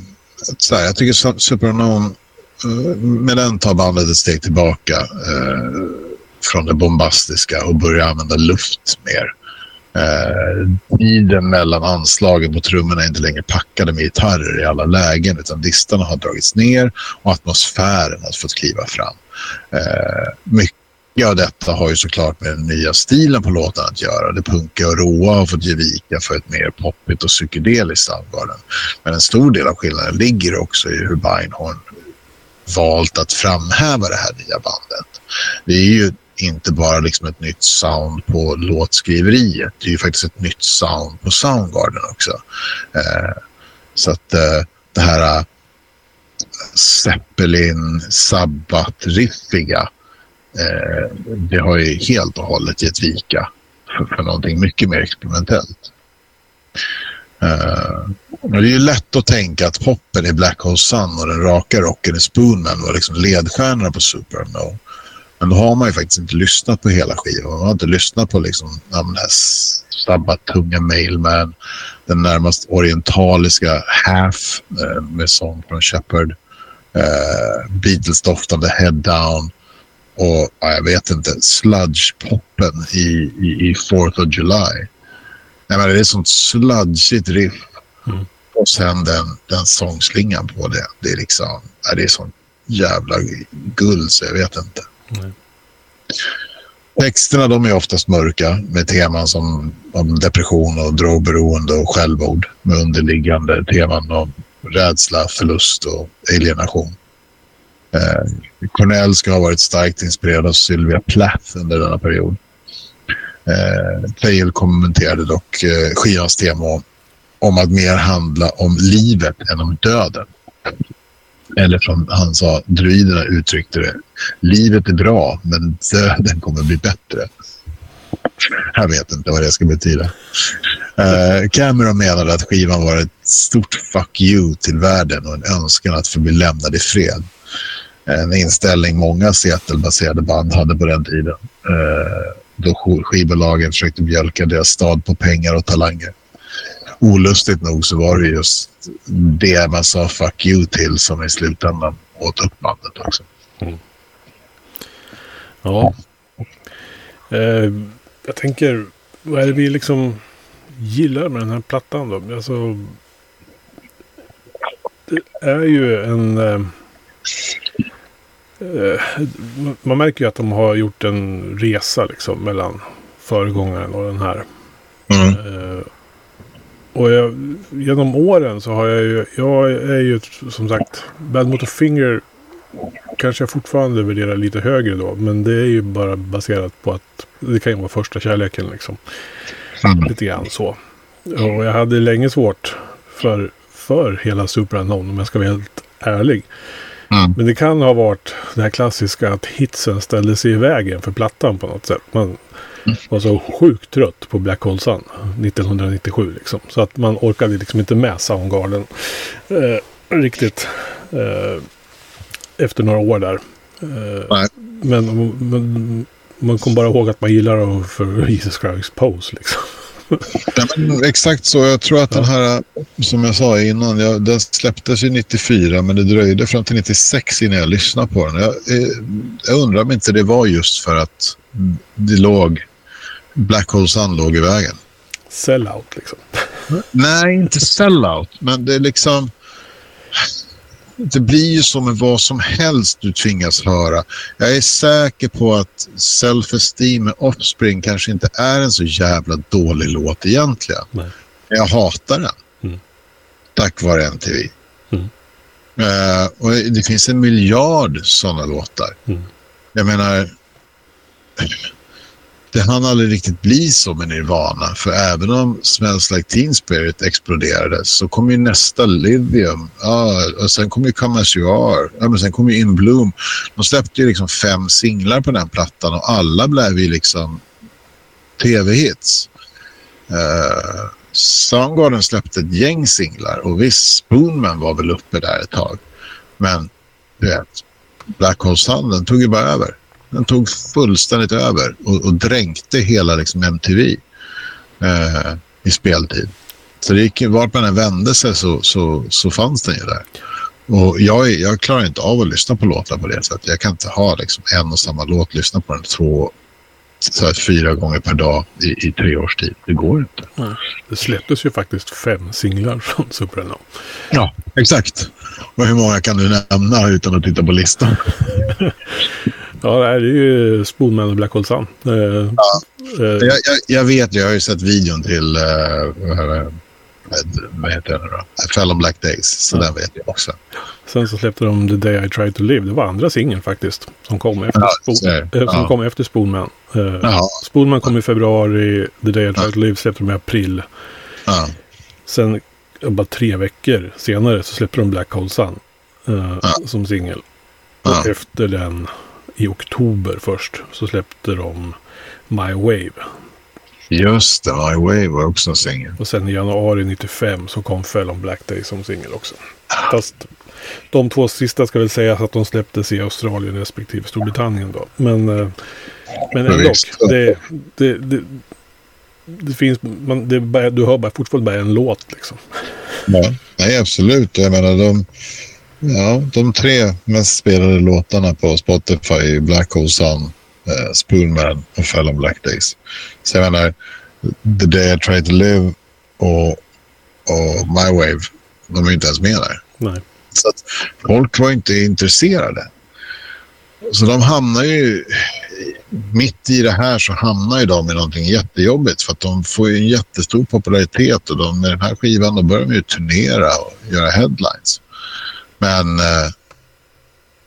så här, jag tycker Superunknown, eh, med den tar bandet ett steg tillbaka eh, från det bombastiska och börjar använda luft mer. Eh, tiden mellan anslagen på trummorna är inte längre packade med gitarrer i alla lägen utan distarna har dragits ner och atmosfären har fått kliva fram. Eh, mycket Ja, detta har ju såklart med den nya stilen på låten att göra. Det punka och råa har fått ge vika för ett mer poppigt och psykedeliskt Soundgarden. Men en stor del av skillnaden ligger också i hur Beinhorn valt att framhäva det här nya bandet. Det är ju inte bara liksom ett nytt sound på låtskriveriet. Det är ju faktiskt ett nytt sound på Soundgarden också. Eh, så att eh, det här eh, Zeppelin, Sabbat-riffiga Eh, det har ju helt och hållet gett vika för, för någonting mycket mer experimentellt. Uh, det är ju lätt att tänka att poppen i Black Hole Sun och den raka rocken i Spoonman var liksom ledstjärnorna på Superno. Men då har man ju faktiskt inte lyssnat på hela skivan. Man har inte lyssnat på liksom, den här snabba, tunga Mailman, den närmast orientaliska Half eh, med sång från Shepard, uh, Beatles-doftande Head Down och ja, jag vet inte, sludge-poppen i, i, i 4th of July. Nej, men det är sånt sludgigt riff. Mm. Och sen den, den sångslingan på det. Det är liksom, ja, det är sånt jävla guld så jag vet inte. Mm. Texterna de är oftast mörka med teman som om depression och drogberoende och självmord med underliggande teman om rädsla, förlust och alienation. Eh, Cornell ska ha varit starkt inspirerad av Sylvia Plath under denna period. Eh, Thale kommenterade dock eh, skivans tema om att mer handla om livet än om döden. Eller som han sa, druiderna uttryckte det, livet är bra men döden kommer bli bättre. Jag vet inte vad det ska betyda. Eh, Cameron menade att skivan var ett stort fuck you till världen och en önskan att få bli lämnad i fred. En inställning många Seattle-baserade band hade på den tiden. Eh, då skivbolagen försökte mjölka deras stad på pengar och talanger. Olustigt nog så var det just det man sa fuck you till som i slutändan åt upp bandet också. Mm. Ja. Eh, jag tänker, vad är det vi liksom gillar med den här plattan då? Alltså, det är ju en... Eh, man märker ju att de har gjort en resa liksom mellan föregångaren och den här. Mm. Eh, och jag, genom åren så har jag ju, jag är ju som sagt, Bad Motor Finger kanske jag fortfarande värderar lite högre då. Men det är ju bara baserat på att det kan ju vara första kärleken liksom. Mm. Lite grann så. Och jag hade länge svårt för, för hela Super Unknown om jag ska vara helt ärlig. Mm. Men det kan ha varit det här klassiska att hitsen ställde sig i vägen för plattan på något sätt. Man var så sjukt trött på Black Hole Sun 1997 liksom. Så att man orkade liksom inte med Soundgarden eh, riktigt. Eh, efter några år där. Eh. Men, men man kommer bara ihåg att man gillar för Jesus Christ Pose liksom. Ja, men exakt så. Jag tror att den här, som jag sa innan, jag, den släpptes ju 94 men det dröjde fram till 96 innan jag lyssnade på den. Jag, eh, jag undrar om inte det var just för att det låg, Black Hole Sun låg i vägen. Sellout liksom. Nej, inte sellout, men det är liksom det blir ju som med vad som helst du tvingas höra. Jag är säker på att Self-Esteem med Offspring kanske inte är en så jävla dålig låt egentligen. Nej. Men jag hatar den. Mm. Tack vare MTV. Mm. Uh, och det finns en miljard sådana låtar. Mm. Jag menar det hann aldrig riktigt bli så med Nirvana. För även om Smells Like Teen Spirit exploderade så kom ju nästa Lithium. Ja, och sen kom ju Come As You Are. Ja, men sen kom ju In Bloom. De släppte ju liksom fem singlar på den plattan och alla blev ju liksom tv-hits. Uh, eh, Soundgarden släppte ett gäng singlar och visst, Spoonman var väl uppe där ett tag. Men du vet, Black Hole Sun, den tog ju bara över. Den tog fullständigt över och, och dränkte hela liksom, MTV eh, i speltid. Så det gick, vart man än vände sig så, så, så fanns den ju där. Och jag, jag klarar inte av att lyssna på låtar på det sättet. Jag kan inte ha liksom, en och samma låt, lyssna på den två, så här, fyra gånger per dag i, i tre års tid. Det går inte. Nej. Det släpptes ju faktiskt fem singlar från Supernova. Ja, exakt. Och hur många kan du nämna utan att titta på listan? (laughs) Ja, det är ju Spoonman och Black Hole Sun. Uh, ja. uh, jag, jag, jag, vet, jag har ju sett videon till, uh, vad heter den då? I fell on Black Days, så ja. den vet jag också. Sen så släppte de The Day I Tried To Live. Det var andra singeln faktiskt. Som kom efter, ja, Spoon, som kom efter Spoonman. Uh, Spoonman kom i februari. The Day I Tried To Live släppte de i april. Sen bara tre veckor senare så släppte de Black Hole Sun. Som singel. Och efter den i oktober först så släppte de My Wave. Just det, My Wave var också en singel. Och sen i januari 95 så kom Fell on Black Day som singel också. Fast de två sista ska väl säga att de släpptes i Australien respektive Storbritannien då. Men, eh, men ändå. Det, det, det, det, finns, man, det du hör bara, fortfarande bara en låt liksom. Ja, nej absolut. Jag menar de Ja, de tre mest spelade låtarna på Spotify är Black Hole Sun, eh, Spoonman och Fell on Black Days. Så jag menar, The Day I Tried To Live och, och My Wave, de är inte ens med där. Nej. Så att folk var inte intresserade. Så de hamnar ju, mitt i det här så hamnar ju de i någonting jättejobbigt för att de får ju en jättestor popularitet och de, med den här skivan då börjar de ju turnera och göra headlines. Men eh,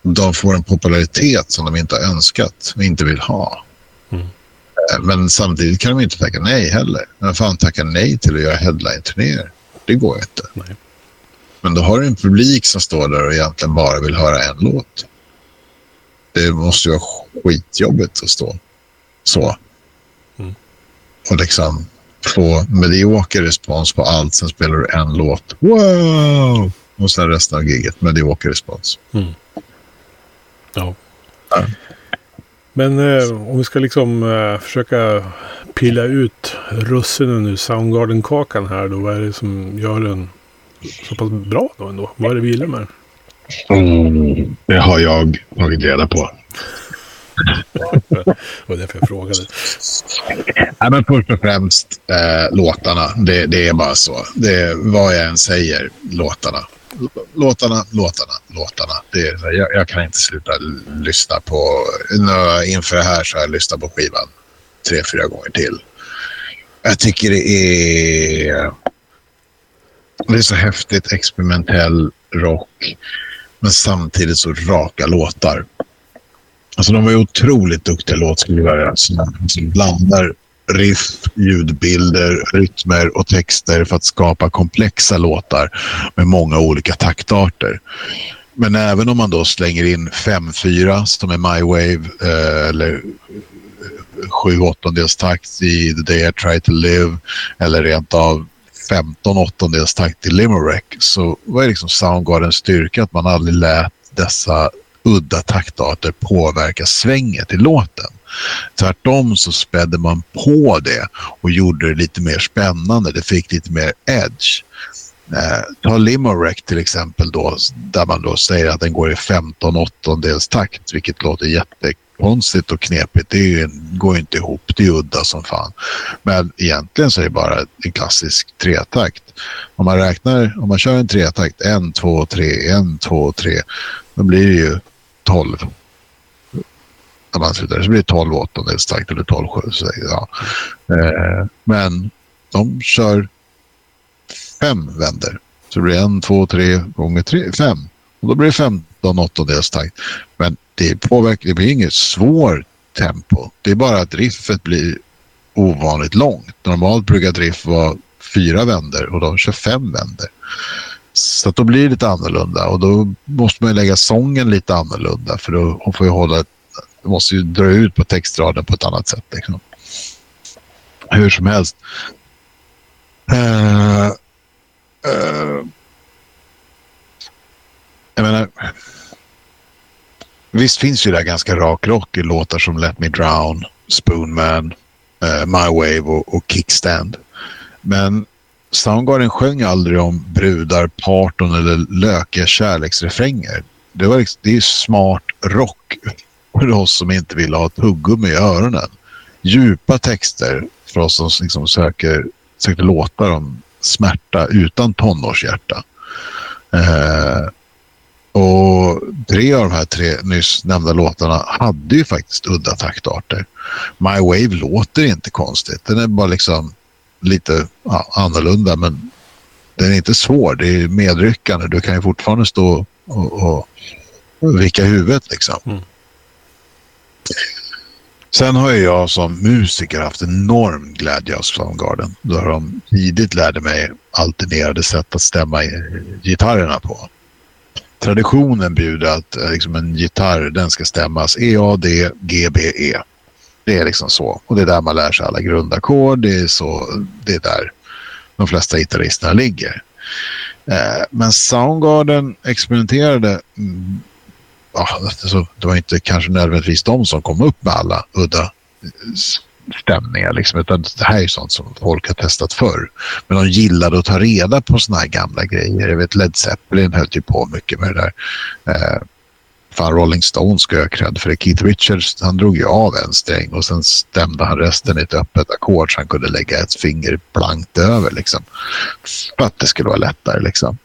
de får en popularitet som de inte har önskat och inte vill ha. Mm. Eh, men samtidigt kan de inte tacka nej heller. Men fan tacka nej till att göra headline-turnéer? Det går inte. Nej. Men då har du en publik som står där och egentligen bara vill höra en låt. Det måste ju vara skitjobbigt att stå så. Mm. och liksom få medioker respons på allt. Sen spelar du en låt. Wow! Och sen resten av giget medioker respons. Mm. Ja. ja. Men eh, om vi ska liksom eh, försöka pilla ut russinen ur Soundgarden-kakan här då. Vad är det som gör den så pass bra då ändå? Vad är det vi gillar med den? Mm, det har jag tagit reda på. det var därför jag frågade. Ja, men först och främst eh, låtarna. Det, det, är bara så. Det är vad jag än säger, låtarna. Låtarna, låtarna, låtarna. Det är, jag, jag kan inte sluta lyssna på... Nu, inför det här så har jag lyssnat på skivan tre, fyra gånger till. Jag tycker det är... Det är så häftigt experimentell rock. Men samtidigt så raka låtar. Alltså de var ju otroligt duktiga låtskrivare som, som blandar riff, ljudbilder, rytmer och texter för att skapa komplexa låtar med många olika taktarter. Men även om man då slänger in 5-4 som är My Wave eh, eller eh, 7 åttondels takt i The Day I Try To Live eller rent av 15 åttondels takt i Limerick så var det liksom Soundgardens styrka att man aldrig lät dessa udda taktarter påverkar svänget i låten. Tvärtom så spädde man på det och gjorde det lite mer spännande. Det fick lite mer edge. Eh, ta Limerick till exempel då, där man då säger att den går i 15 åttondels takt, vilket låter jättekonstigt och knepigt. Det ju, går inte ihop, det är udda som fan. Men egentligen så är det bara en klassisk tretakt. Om man räknar, om man kör en tretakt, en, två, tre, en, två, tre, då blir det ju 12. När man slutar så blir det 12 åttondels takt eller 12 sju. Ja. Eh, men de kör fem vänder. Så det blir en, två, tre gånger tre, fem. Och då blir det 15 åttondels takt. Men det, påverkar, det blir inget svårt tempo. Det är bara att riffet blir ovanligt långt. Normalt brukar drift vara fyra vänder och de kör fem vänder. Så då blir det lite annorlunda och då måste man lägga sången lite annorlunda för då hon får ju hålla, måste ju dra ut på textraden på ett annat sätt. Liksom. Hur som helst. Uh, uh, jag menar, visst finns ju det ganska rak rock i låtar som Let Me Drown, Spoonman, uh, My Wave och, och Kickstand. Men Soundgarden sjöng aldrig om brudar, parton eller lökiga kärleksrefränger. Det, var liksom, det är smart rock för oss som inte vill ha tuggummi i öronen. Djupa texter för oss som liksom söker, söker låtar om smärta utan tonårshjärta. Eh, och tre av de här tre nyss nämnda låtarna hade ju faktiskt udda taktarter. My Wave låter inte konstigt. Den är bara liksom lite annorlunda men den är inte svår. Det är medryckande. Du kan ju fortfarande stå och, och, vicka huvudet liksom. Mm. Sen har jag som musiker haft enorm glädje av Soundgarden. Då de tidigt lärde mig alternerade sätt att stämma gitarrerna på. Traditionen bjuder att eh, liksom, en gitarr den ska stämmas E, A, D, G, B, E. Det är liksom så. Och det är där man lär sig alla grundackord. Det är så, det är där de flesta gitarristerna ligger. Eh, men Soundgarden experimenterade mm, ja, alltså, det var inte kanske nödvändigtvis de som kom upp med alla udda stämningar. Liksom, utan det här är sånt som folk har testat förr. Men de gillade att ta reda på såna här gamla grejer. Jag vet Led Zeppelin höll ju på mycket med det där. Eh, fan Rolling Stones ska jag cred för det. Keith Richards han drog ju av en sträng och sen stämde han resten i ett öppet ackord så han kunde lägga ett finger blankt över. Liksom. För att det skulle vara lättare. Liksom.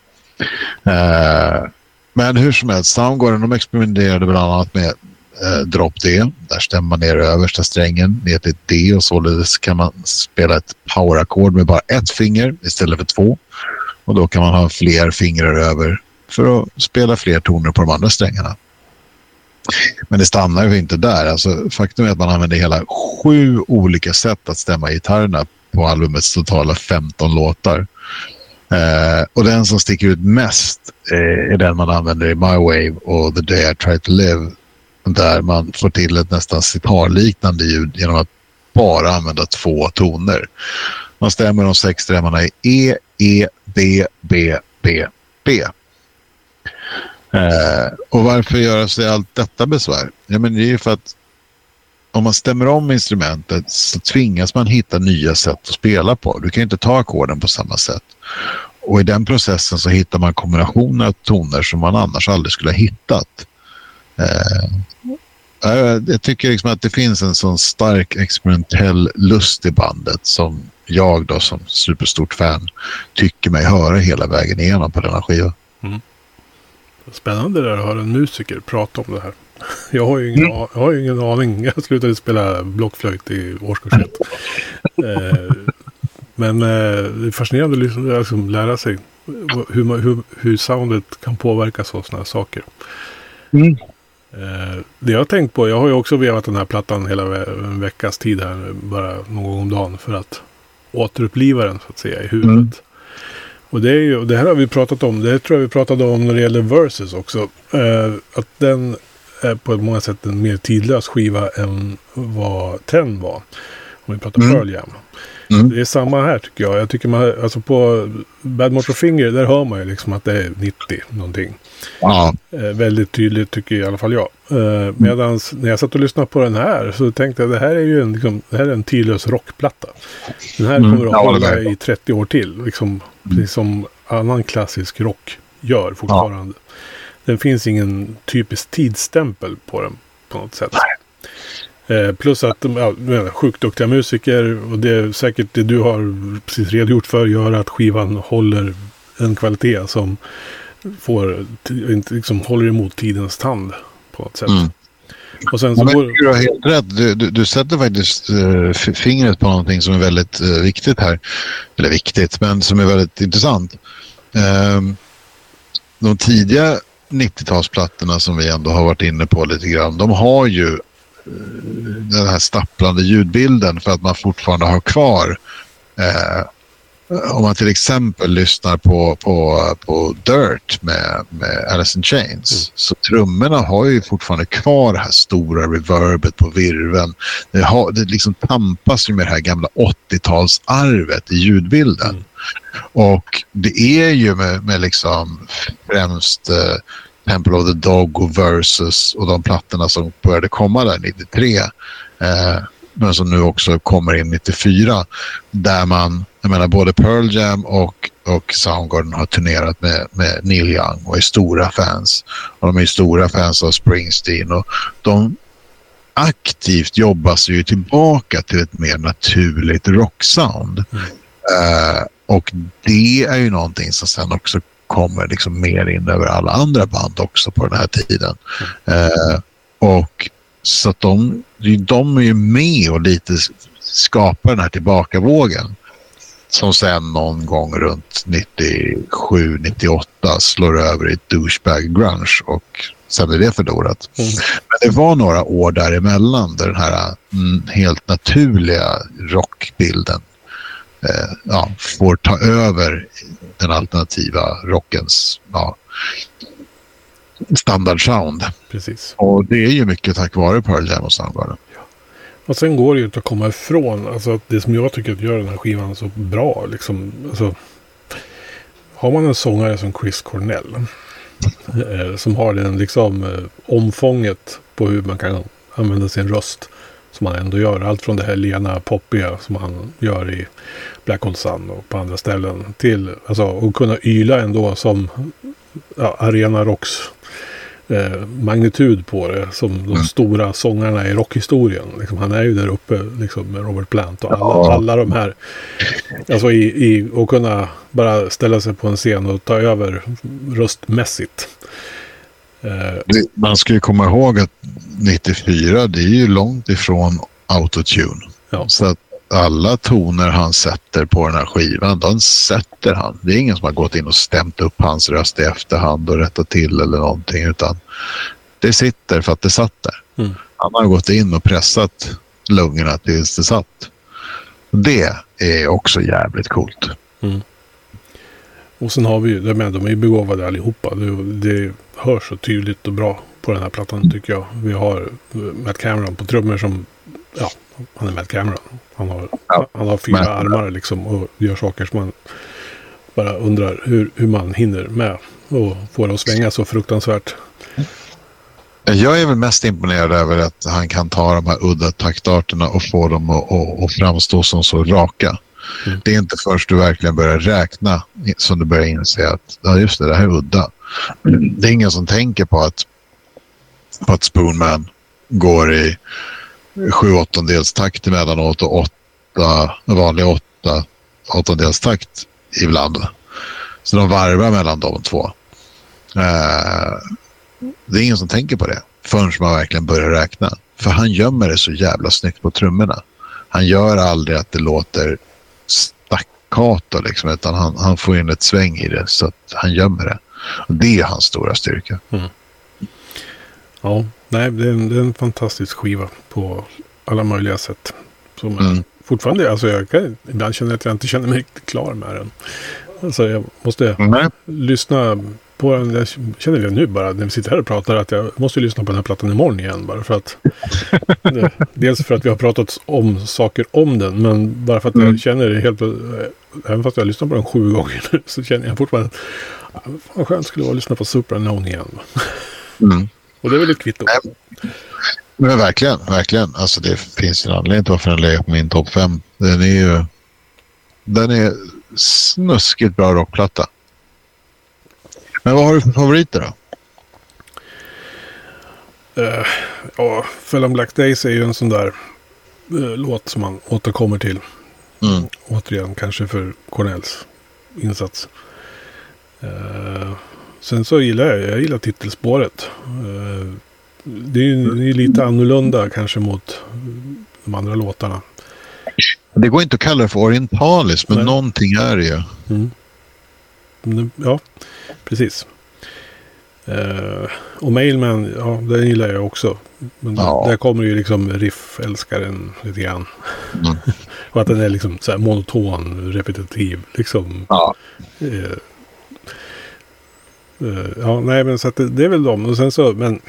Eh, men hur som helst, Soundgarden de experimenterade bland annat med eh, drop D. Där stämmer man ner översta strängen ner till D och således kan man spela ett powerackord med bara ett finger istället för två. Och då kan man ha fler fingrar över för att spela fler toner på de andra strängarna. Men det stannar ju inte där. Alltså, faktum är att man använder hela sju olika sätt att stämma gitarrerna på albumets totala 15 låtar. Eh, och den som sticker ut mest eh, är den man använder i My Wave och The Day I Try To Live. Där man får till ett nästan sitarliknande ljud genom att bara använda två toner. Man stämmer de sex stämmorna i E, E, D, B, B, B. Eh, och varför göra sig allt detta besvär? Ja, men det är ju för att om man stämmer om instrumentet så tvingas man hitta nya sätt att spela på. Du kan inte ta ackorden på samma sätt. Och i den processen så hittar man kombinationer av toner som man annars aldrig skulle ha hittat. Eh, jag tycker liksom att det finns en sån stark experimentell lust i bandet som jag då som superstort fan tycker mig höra hela vägen igenom på denna skiva. Mm. Spännande där att höra en musiker prata om det här. (laughs) Jag har ju ingen, mm. jag har ingen aning. (laughs) Jag slutade spela blockflöjt i årskurs 1. (laughs) eh, men eh, det är fascinerande att liksom, liksom lära sig hur, hur, hur soundet kan påverkas av sådana här saker. Mm. Eh, det jag har tänkt på, jag har ju också vevat den här plattan hela en veckas tid här, bara någon gång om dagen för att återuppliva den så att säga i huvudet. Mm. Och det, är ju, det här har vi pratat om, det tror jag vi pratade om när det gäller Versus också. Eh, att den är på många sätt en mer tidlös skiva än vad Ten var. Om vi pratar mm. Pearl Jam. Mm. Det är samma här tycker jag. Jag tycker man, alltså på Bad Motor Finger, där hör man ju liksom att det är 90 någonting. Ja. Eh, väldigt tydligt tycker i alla fall jag. Eh, Medan när jag satt och lyssnade på den här så tänkte jag att det här är ju en, liksom, det här är en tidlös rockplatta. Den här mm. kommer att hålla i 30 år till. Liksom, precis som annan klassisk rock gör fortfarande. Ja. Den finns ingen typisk tidsstämpel på den på något sätt. Eh, plus att de ja, sjukt duktiga musiker och det är säkert det du har precis redogjort för gör att skivan håller en kvalitet som får, liksom håller emot tidens tand på något sätt. Mm. Och sen så går... Du har helt rätt. Du, du, du sätter faktiskt uh, fingret på någonting som är väldigt uh, viktigt här. Eller viktigt, men som är väldigt intressant. Uh, de tidiga 90-talsplattorna som vi ändå har varit inne på lite grann. De har ju den här stapplande ljudbilden för att man fortfarande har kvar eh, om man till exempel lyssnar på, på, på Dirt med, med Alice in Chains mm. så trummorna har ju fortfarande kvar det här stora reverbet på virven. Det, har, det liksom tampas ju med det här gamla 80-talsarvet i ljudbilden. Mm. Och det är ju med, med liksom främst eh, Temple of the Dog och Versus och de plattorna som började komma där 93. Eh, men som nu också kommer in 94. Där man, jag menar både Pearl Jam och, och Soundgarden har turnerat med, med Neil Young och är stora fans. Och de är stora fans av Springsteen och de aktivt jobbar sig ju tillbaka till ett mer naturligt rocksound. Mm. Uh, och det är ju någonting som sen också kommer liksom mer in över alla andra band också på den här tiden. Uh, och så att de, de är ju med och lite skapar den här tillbakavågen. Som sen någon gång runt 97-98 slår över i douchebag grunge och sen är det förlorat. Mm. Men det var några år däremellan där den här mm, helt naturliga rockbilden eh, ja, får ta över den alternativa rockens ja, standardsound. Precis. Och det är ju mycket tack vare Pearl Jam och Soundgarden. Ja. Och sen går det ju inte att komma ifrån, alltså det som jag tycker gör den här skivan så bra, liksom, alltså, har man en sångare som Chris Cornell, eh, som har den liksom eh, omfånget på hur man kan använda sin röst, som han ändå gör, allt från det här lena poppiga som han gör i Black Hole Sun och på andra ställen, till alltså, att kunna yla ändå som ja, Arena Rocks eh, magnitud på det. Som de mm. stora sångarna i rockhistorien. Liksom, han är ju där uppe liksom, med Robert Plant och alla, ja. alla de här. Alltså i, i, och kunna bara ställa sig på en scen och ta över röstmässigt. Man ska ju komma ihåg att 94 det är ju långt ifrån autotune. Ja. Så att alla toner han sätter på den här skivan, de sätter han. Det är ingen som har gått in och stämt upp hans röst i efterhand och rättat till eller någonting, utan det sitter för att det satt där. Mm. Han har gått in och pressat lungorna tills det satt. Det är också jävligt coolt. Mm. Och sen har vi ju, de är ju begåvade allihopa. Det, det hörs så tydligt och bra på den här plattan tycker jag. Vi har Matt Cameron på trummor som ja, han är Matt Cameron. Han har, ja. han har fyra Men, armar liksom och gör saker som man bara undrar hur, hur man hinner med och får det att svänga så fruktansvärt. Jag är väl mest imponerad över att han kan ta de här udda taktarterna och få dem att, att, att framstå som så raka. Mm. Det är inte först du verkligen börjar räkna som du börjar inse att ja, just det, det här är udda. Det är ingen som tänker på att, på att Spoonman går i sju åttondels takt emellanåt och åtta, vanlig åtta åttondels takt ibland. Så de varvar mellan de två. Eh, det är ingen som tänker på det förrän man verkligen börjar räkna. För han gömmer det så jävla snyggt på trummorna. Han gör aldrig att det låter staccato liksom, utan han, han får in ett sväng i det så att han gömmer det. Det är hans stora styrka. Mm. Ja, nej, det är, en, det är, en, fantastisk skiva på alla möjliga sätt. Som mm. fortfarande, alltså jag kan, ibland känner jag att jag inte känner mig riktigt klar med den. Alltså jag måste mm. lyssna på den. Jag känner det nu bara när vi sitter här och pratar att jag måste lyssna på den här plattan imorgon igen. Bara för att, (laughs) dels för att vi har pratat om saker om den. Men bara för att mm. jag känner det helt... Även fast jag har lyssnat på den sju gånger nu så känner jag fortfarande... Vad skönt skulle det vara att lyssna på Supernone igen. Mm. Och det är väl ett kvitto. Men verkligen, verkligen. Alltså det finns en anledning till varför den ligger på min topp fem. Den är ju... Den är snuskigt bra rockplatta. Men vad har du för favoriter då? Uh, ja, Fell on Black Days är ju en sån där uh, låt som man återkommer till. Mm. Återigen, kanske för Cornells insats. Uh, sen så gillar jag, jag gillar titelspåret. Uh, det är ju lite annorlunda kanske mot de andra låtarna. Det går inte att kalla det för orientaliskt, men Nej. någonting är det ju. Mm. Ja, precis. Uh, och Mailman, ja, den gillar jag också. Men ja. där kommer ju liksom riff-älskaren lite grann. Mm. (laughs) och att den är liksom så monoton, repetitiv. Liksom. Ja. Uh, Eh, ja, nej men så att det, det, är väl de. Och sen så, men.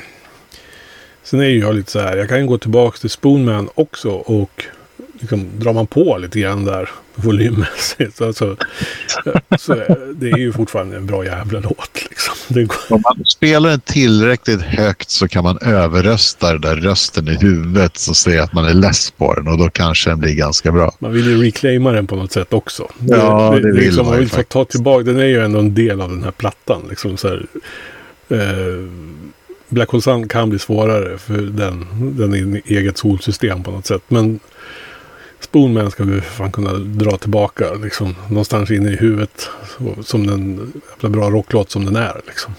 Sen är ju jag lite så här, jag kan gå tillbaka till Spoonman också och liksom, drar man på lite grann där volymmässigt. Alltså, så det är ju fortfarande en bra jävla låt. Liksom. Går... Om man spelar den tillräckligt högt så kan man överrösta den där rösten i huvudet och säga att man är less på den och då kanske den blir ganska bra. Man vill ju reclaima den på något sätt också. Ja, det, det, det vill liksom, man, man vill få ta tillbaka. Den är ju ändå en del av den här plattan. Liksom så här, eh, Black Hole Sun kan bli svårare för den, den är i eget solsystem på något sätt. Men Spoonman ska vi fan kunna dra tillbaka liksom, någonstans inne i huvudet. Som den jävla bra rocklåt som den är. Liksom.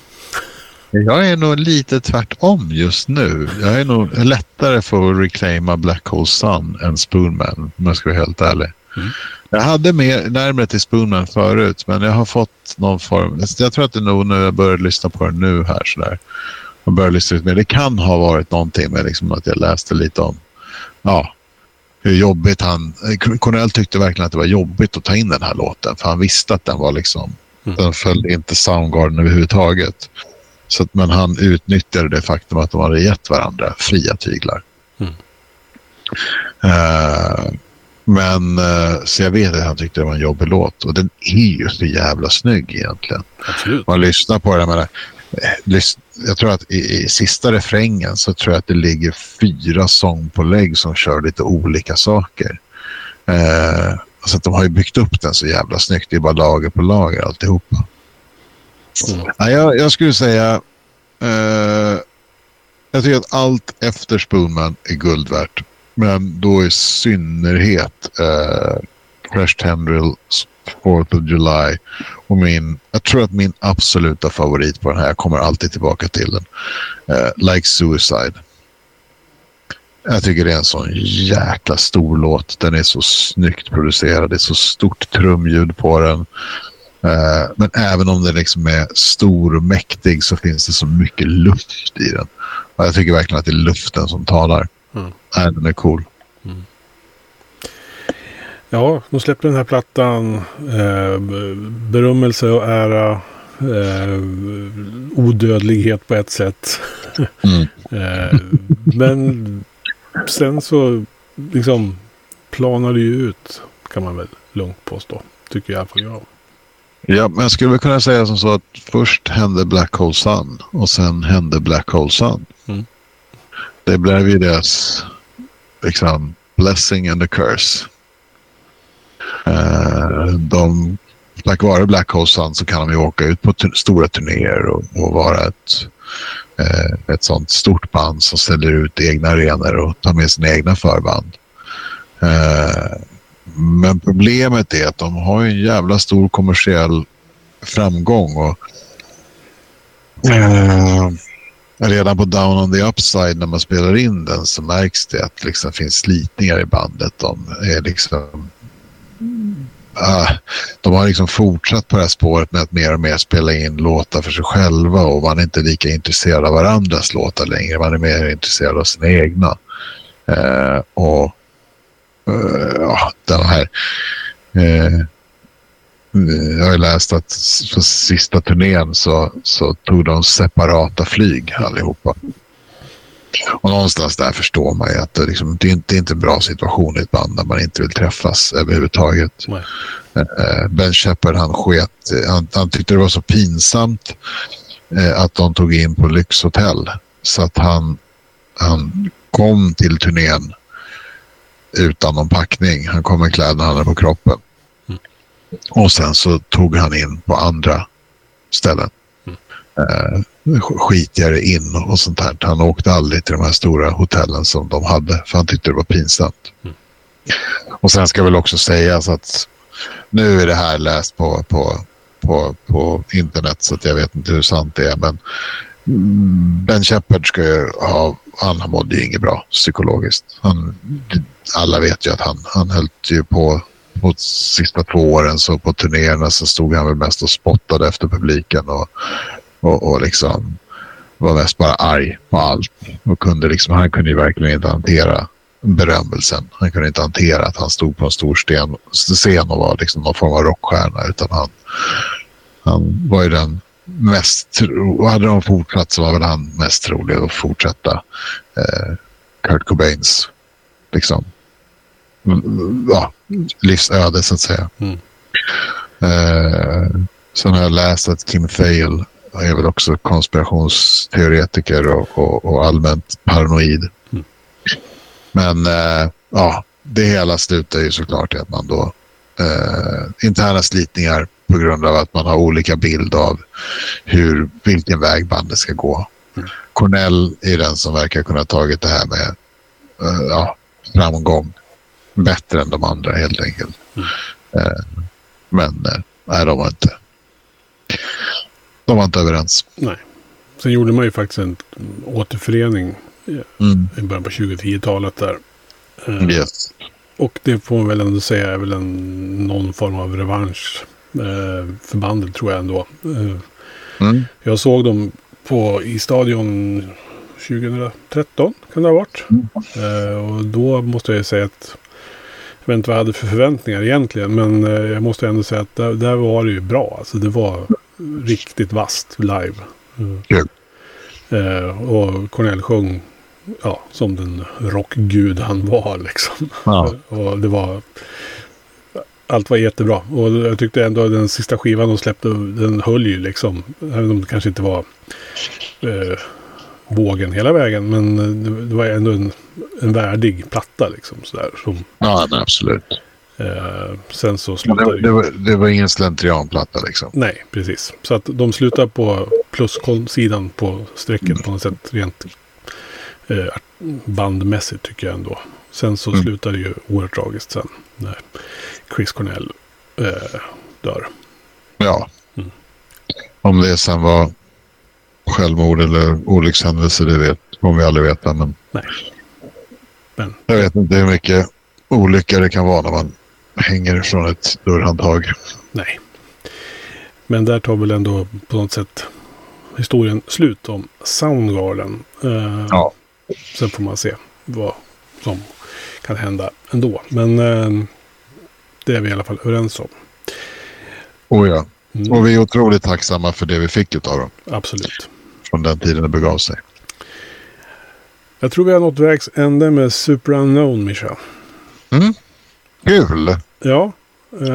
Jag är nog lite tvärtom just nu. Jag är nog lättare för att reclaima Black Hole Sun än Spoonman om jag ska vara helt ärlig. Mm. Jag hade mer närmare till Spoonman förut men jag har fått någon form. Jag tror att det är nog när jag börjar lyssna på den nu här sådär. Jag börjar lyssna lite mer. Det kan ha varit någonting med liksom att jag läste lite om ja, hur jobbigt han... Cornell tyckte verkligen att det var jobbigt att ta in den här låten för han visste att den var liksom... Mm. Den följde inte Soundgarden överhuvudtaget. Så att, men han utnyttjade det faktum att de hade gett varandra fria tyglar. Mm. Uh, men uh, så jag vet att han tyckte det var en jobbig låt och den är ju så jävla snygg egentligen. Absolut. Man lyssnar på den, jag tror att i, i, sista refrängen så tror jag att det ligger fyra sångpålägg som kör lite olika saker. Eh, så att de har ju byggt upp den så jävla snyggt. Det är bara lager på lager alltihopa. Mm. Ja, jag, jag skulle säga... Eh, jag tycker att allt efter Spoonman är guld värt. Men då i synnerhet eh, Fresh Tendrils 4th of July. Och min, jag tror att min absoluta favorit på den här, jag kommer alltid tillbaka till den. Uh, like Suicide. Jag tycker det är en sån jäkla stor låt. Den är så snyggt producerad. Det är så stort trumljud på den. Uh, men även om den liksom är stor och mäktig så finns det så mycket luft i den. Och jag tycker verkligen att det är luften som talar. Mm. Den är cool. Ja, de släppte den här plattan. Eh, berömmelse och ära. Eh, odödlighet på ett sätt. Mm. (laughs) eh, men sen så liksom planade ju ut kan man väl lugnt påstå. Tycker i alla fall jag. Ja, men jag skulle väl kunna säga som så att först hände Black Hole Sun och sen hände Black Hole Sun. Mm. Det blev ju deras liksom blessing and a curse. Eh, de, tack vare Black Hole Sun så kan de ju åka ut på stora turnéer och, och vara ett, eh, ett sånt stort band som ställer ut egna arenor och tar med sina egna förband. Eh, men problemet är att de har en jävla stor kommersiell framgång. och eh, Redan på Down on the Upside när man spelar in den så märks det att det liksom finns slitningar i bandet. De är liksom... Uh, de har liksom fortsatt på det här spåret med att mer och mer spela in låtar för sig själva och man är inte lika intresserad av varandras låtar längre. Man är mer intresserad av sina egna. Uh, och uh, ja, den här... Uh, jag har läst att på sista turnén så, så tog de separata flyg allihopa. Och någonstans där förstår man ju att det, liksom, det, är inte, inte en bra situation i ett band när man inte vill träffas överhuvudtaget. Nej. Ben Shepard han sket. Han, han tyckte det var så pinsamt att de tog in på lyxhotell. Så att han, han kom till turnén utan någon packning. Han kom med kläderna han hade på kroppen. Mm. Och sen så tog han in på andra ställen. Mm. Skitigare in och sånt där. Han åkte aldrig till de här stora hotellen som de hade för han tyckte det var pinsamt. Mm. Och sen ska väl också sägas att nu är det här läst på, på, på, på internet så att jag vet inte hur sant det är. Men Ben Shepard ska ju ha, han mådde ju inget bra psykologiskt. Han, alla vet ju att han, han höll ju på på sista två åren så på turnéerna så stod han väl mest och spottade efter publiken och, och, och liksom var mest bara arg på allt. Och kunde liksom, han kunde ju verkligen inte hantera berömmelsen. Han kunde inte hantera att han stod på en stor sten, scen och var liksom någon form av rockstjärna utan han, han var ju den mest, och hade de fortsatt så var väl han mest trolig att fortsätta eh, Kurt Cobains liksom, ja, livsöde så att säga. Mm. Eh, sen har jag läst att Kim Thale är väl också konspirationsteoretiker och, och, och allmänt paranoid. Mm. Men eh, ja, det hela slutar ju såklart i att man då eh, interna slitningar på grund av att man har olika bild av hur, vilken väg bandet ska gå. Mm. Cornell är den som verkar kunna tagit det här med uh, ja, framgång bättre än de andra helt enkelt. Mm. Uh, men uh, nej, de var inte de var inte överens. Nej. Sen gjorde man ju faktiskt en återförening mm. i början på 2010-talet där. Yes. Och det får man väl ändå säga är väl en, någon form av revansch eh, för bandet tror jag ändå. Eh, mm. Jag såg dem på, i stadion 2013 kan det ha varit. Mm. Eh, och då måste jag säga att jag vet inte vad jag hade för förväntningar egentligen. Men eh, jag måste ändå säga att där, där, var det ju bra. Alltså det var riktigt vast live. Mm. och Cornell sjöng ja, som den rockgud han var liksom. Ja. (laughs) och det var allt var jättebra. Och jag tyckte ändå den sista skivan de släppte, den höll ju liksom. Även om det kanske inte var eh, vågen hela vägen. Men det, det var ändå en, en värdig platta liksom. Sådär, som, ja, absolut. Eh, sen så slutade det, det, var, det var ingen slentrianplatta liksom. Nej, precis. Så att de slutar på plussidan på strecket mm. på något sätt. Rent eh, bandmässigt tycker jag ändå. Sen så mm. slutar det ju oerhört tragiskt sen. När Chris Cornell eh, dör. Ja. Mm. Om det sen var självmord eller olyckshändelse, det vet, kommer vi aldrig veta. Men, Nej. men jag vet inte hur mycket olycka det kan vara när man hänger från ett dörrhandtag. Nej. Men där tar väl ändå på något sätt historien slut om Soundgarden. Eh, ja. Sen får man se vad som kan hända ändå. Men eh, det är vi i alla fall överens om. Oh ja. Mm. Och vi är otroligt tacksamma för det vi fick av dem. Absolut. Från den tiden det begav sig. Jag tror vi har nått vägs ände med Super Unknown, Mischa. Mm. Kul! Ja, eh,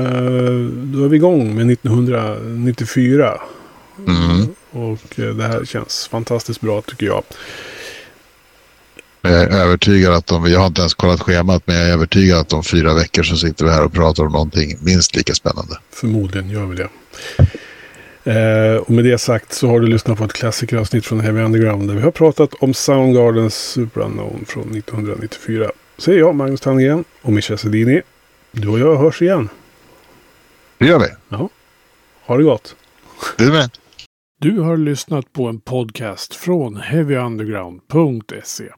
då är vi igång med 1994. Mm. Och eh, det här känns fantastiskt bra tycker jag. Jag är övertygad att om, jag har inte ens kollat schemat, men jag är övertygad att om fyra veckor så sitter vi här och pratar om någonting minst lika spännande. Förmodligen gör vi det. Eh, och med det sagt så har du lyssnat på ett klassikeravsnitt från Heavy Underground där vi har pratat om Soundgardens Super Unknown från 1994. Så är jag, Magnus Tandgren och Mischa Sedini. Du och jag hörs igen. Det gör vi. Ja. Ha det gott. Du med. Du har lyssnat på en podcast från heavyunderground.se.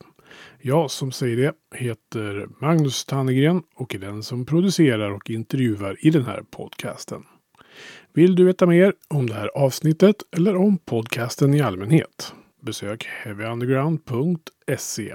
Jag som säger det heter Magnus Tannegren och är den som producerar och intervjuar i den här podcasten. Vill du veta mer om det här avsnittet eller om podcasten i allmänhet? Besök heavyunderground.se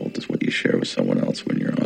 you share with someone else when you're on.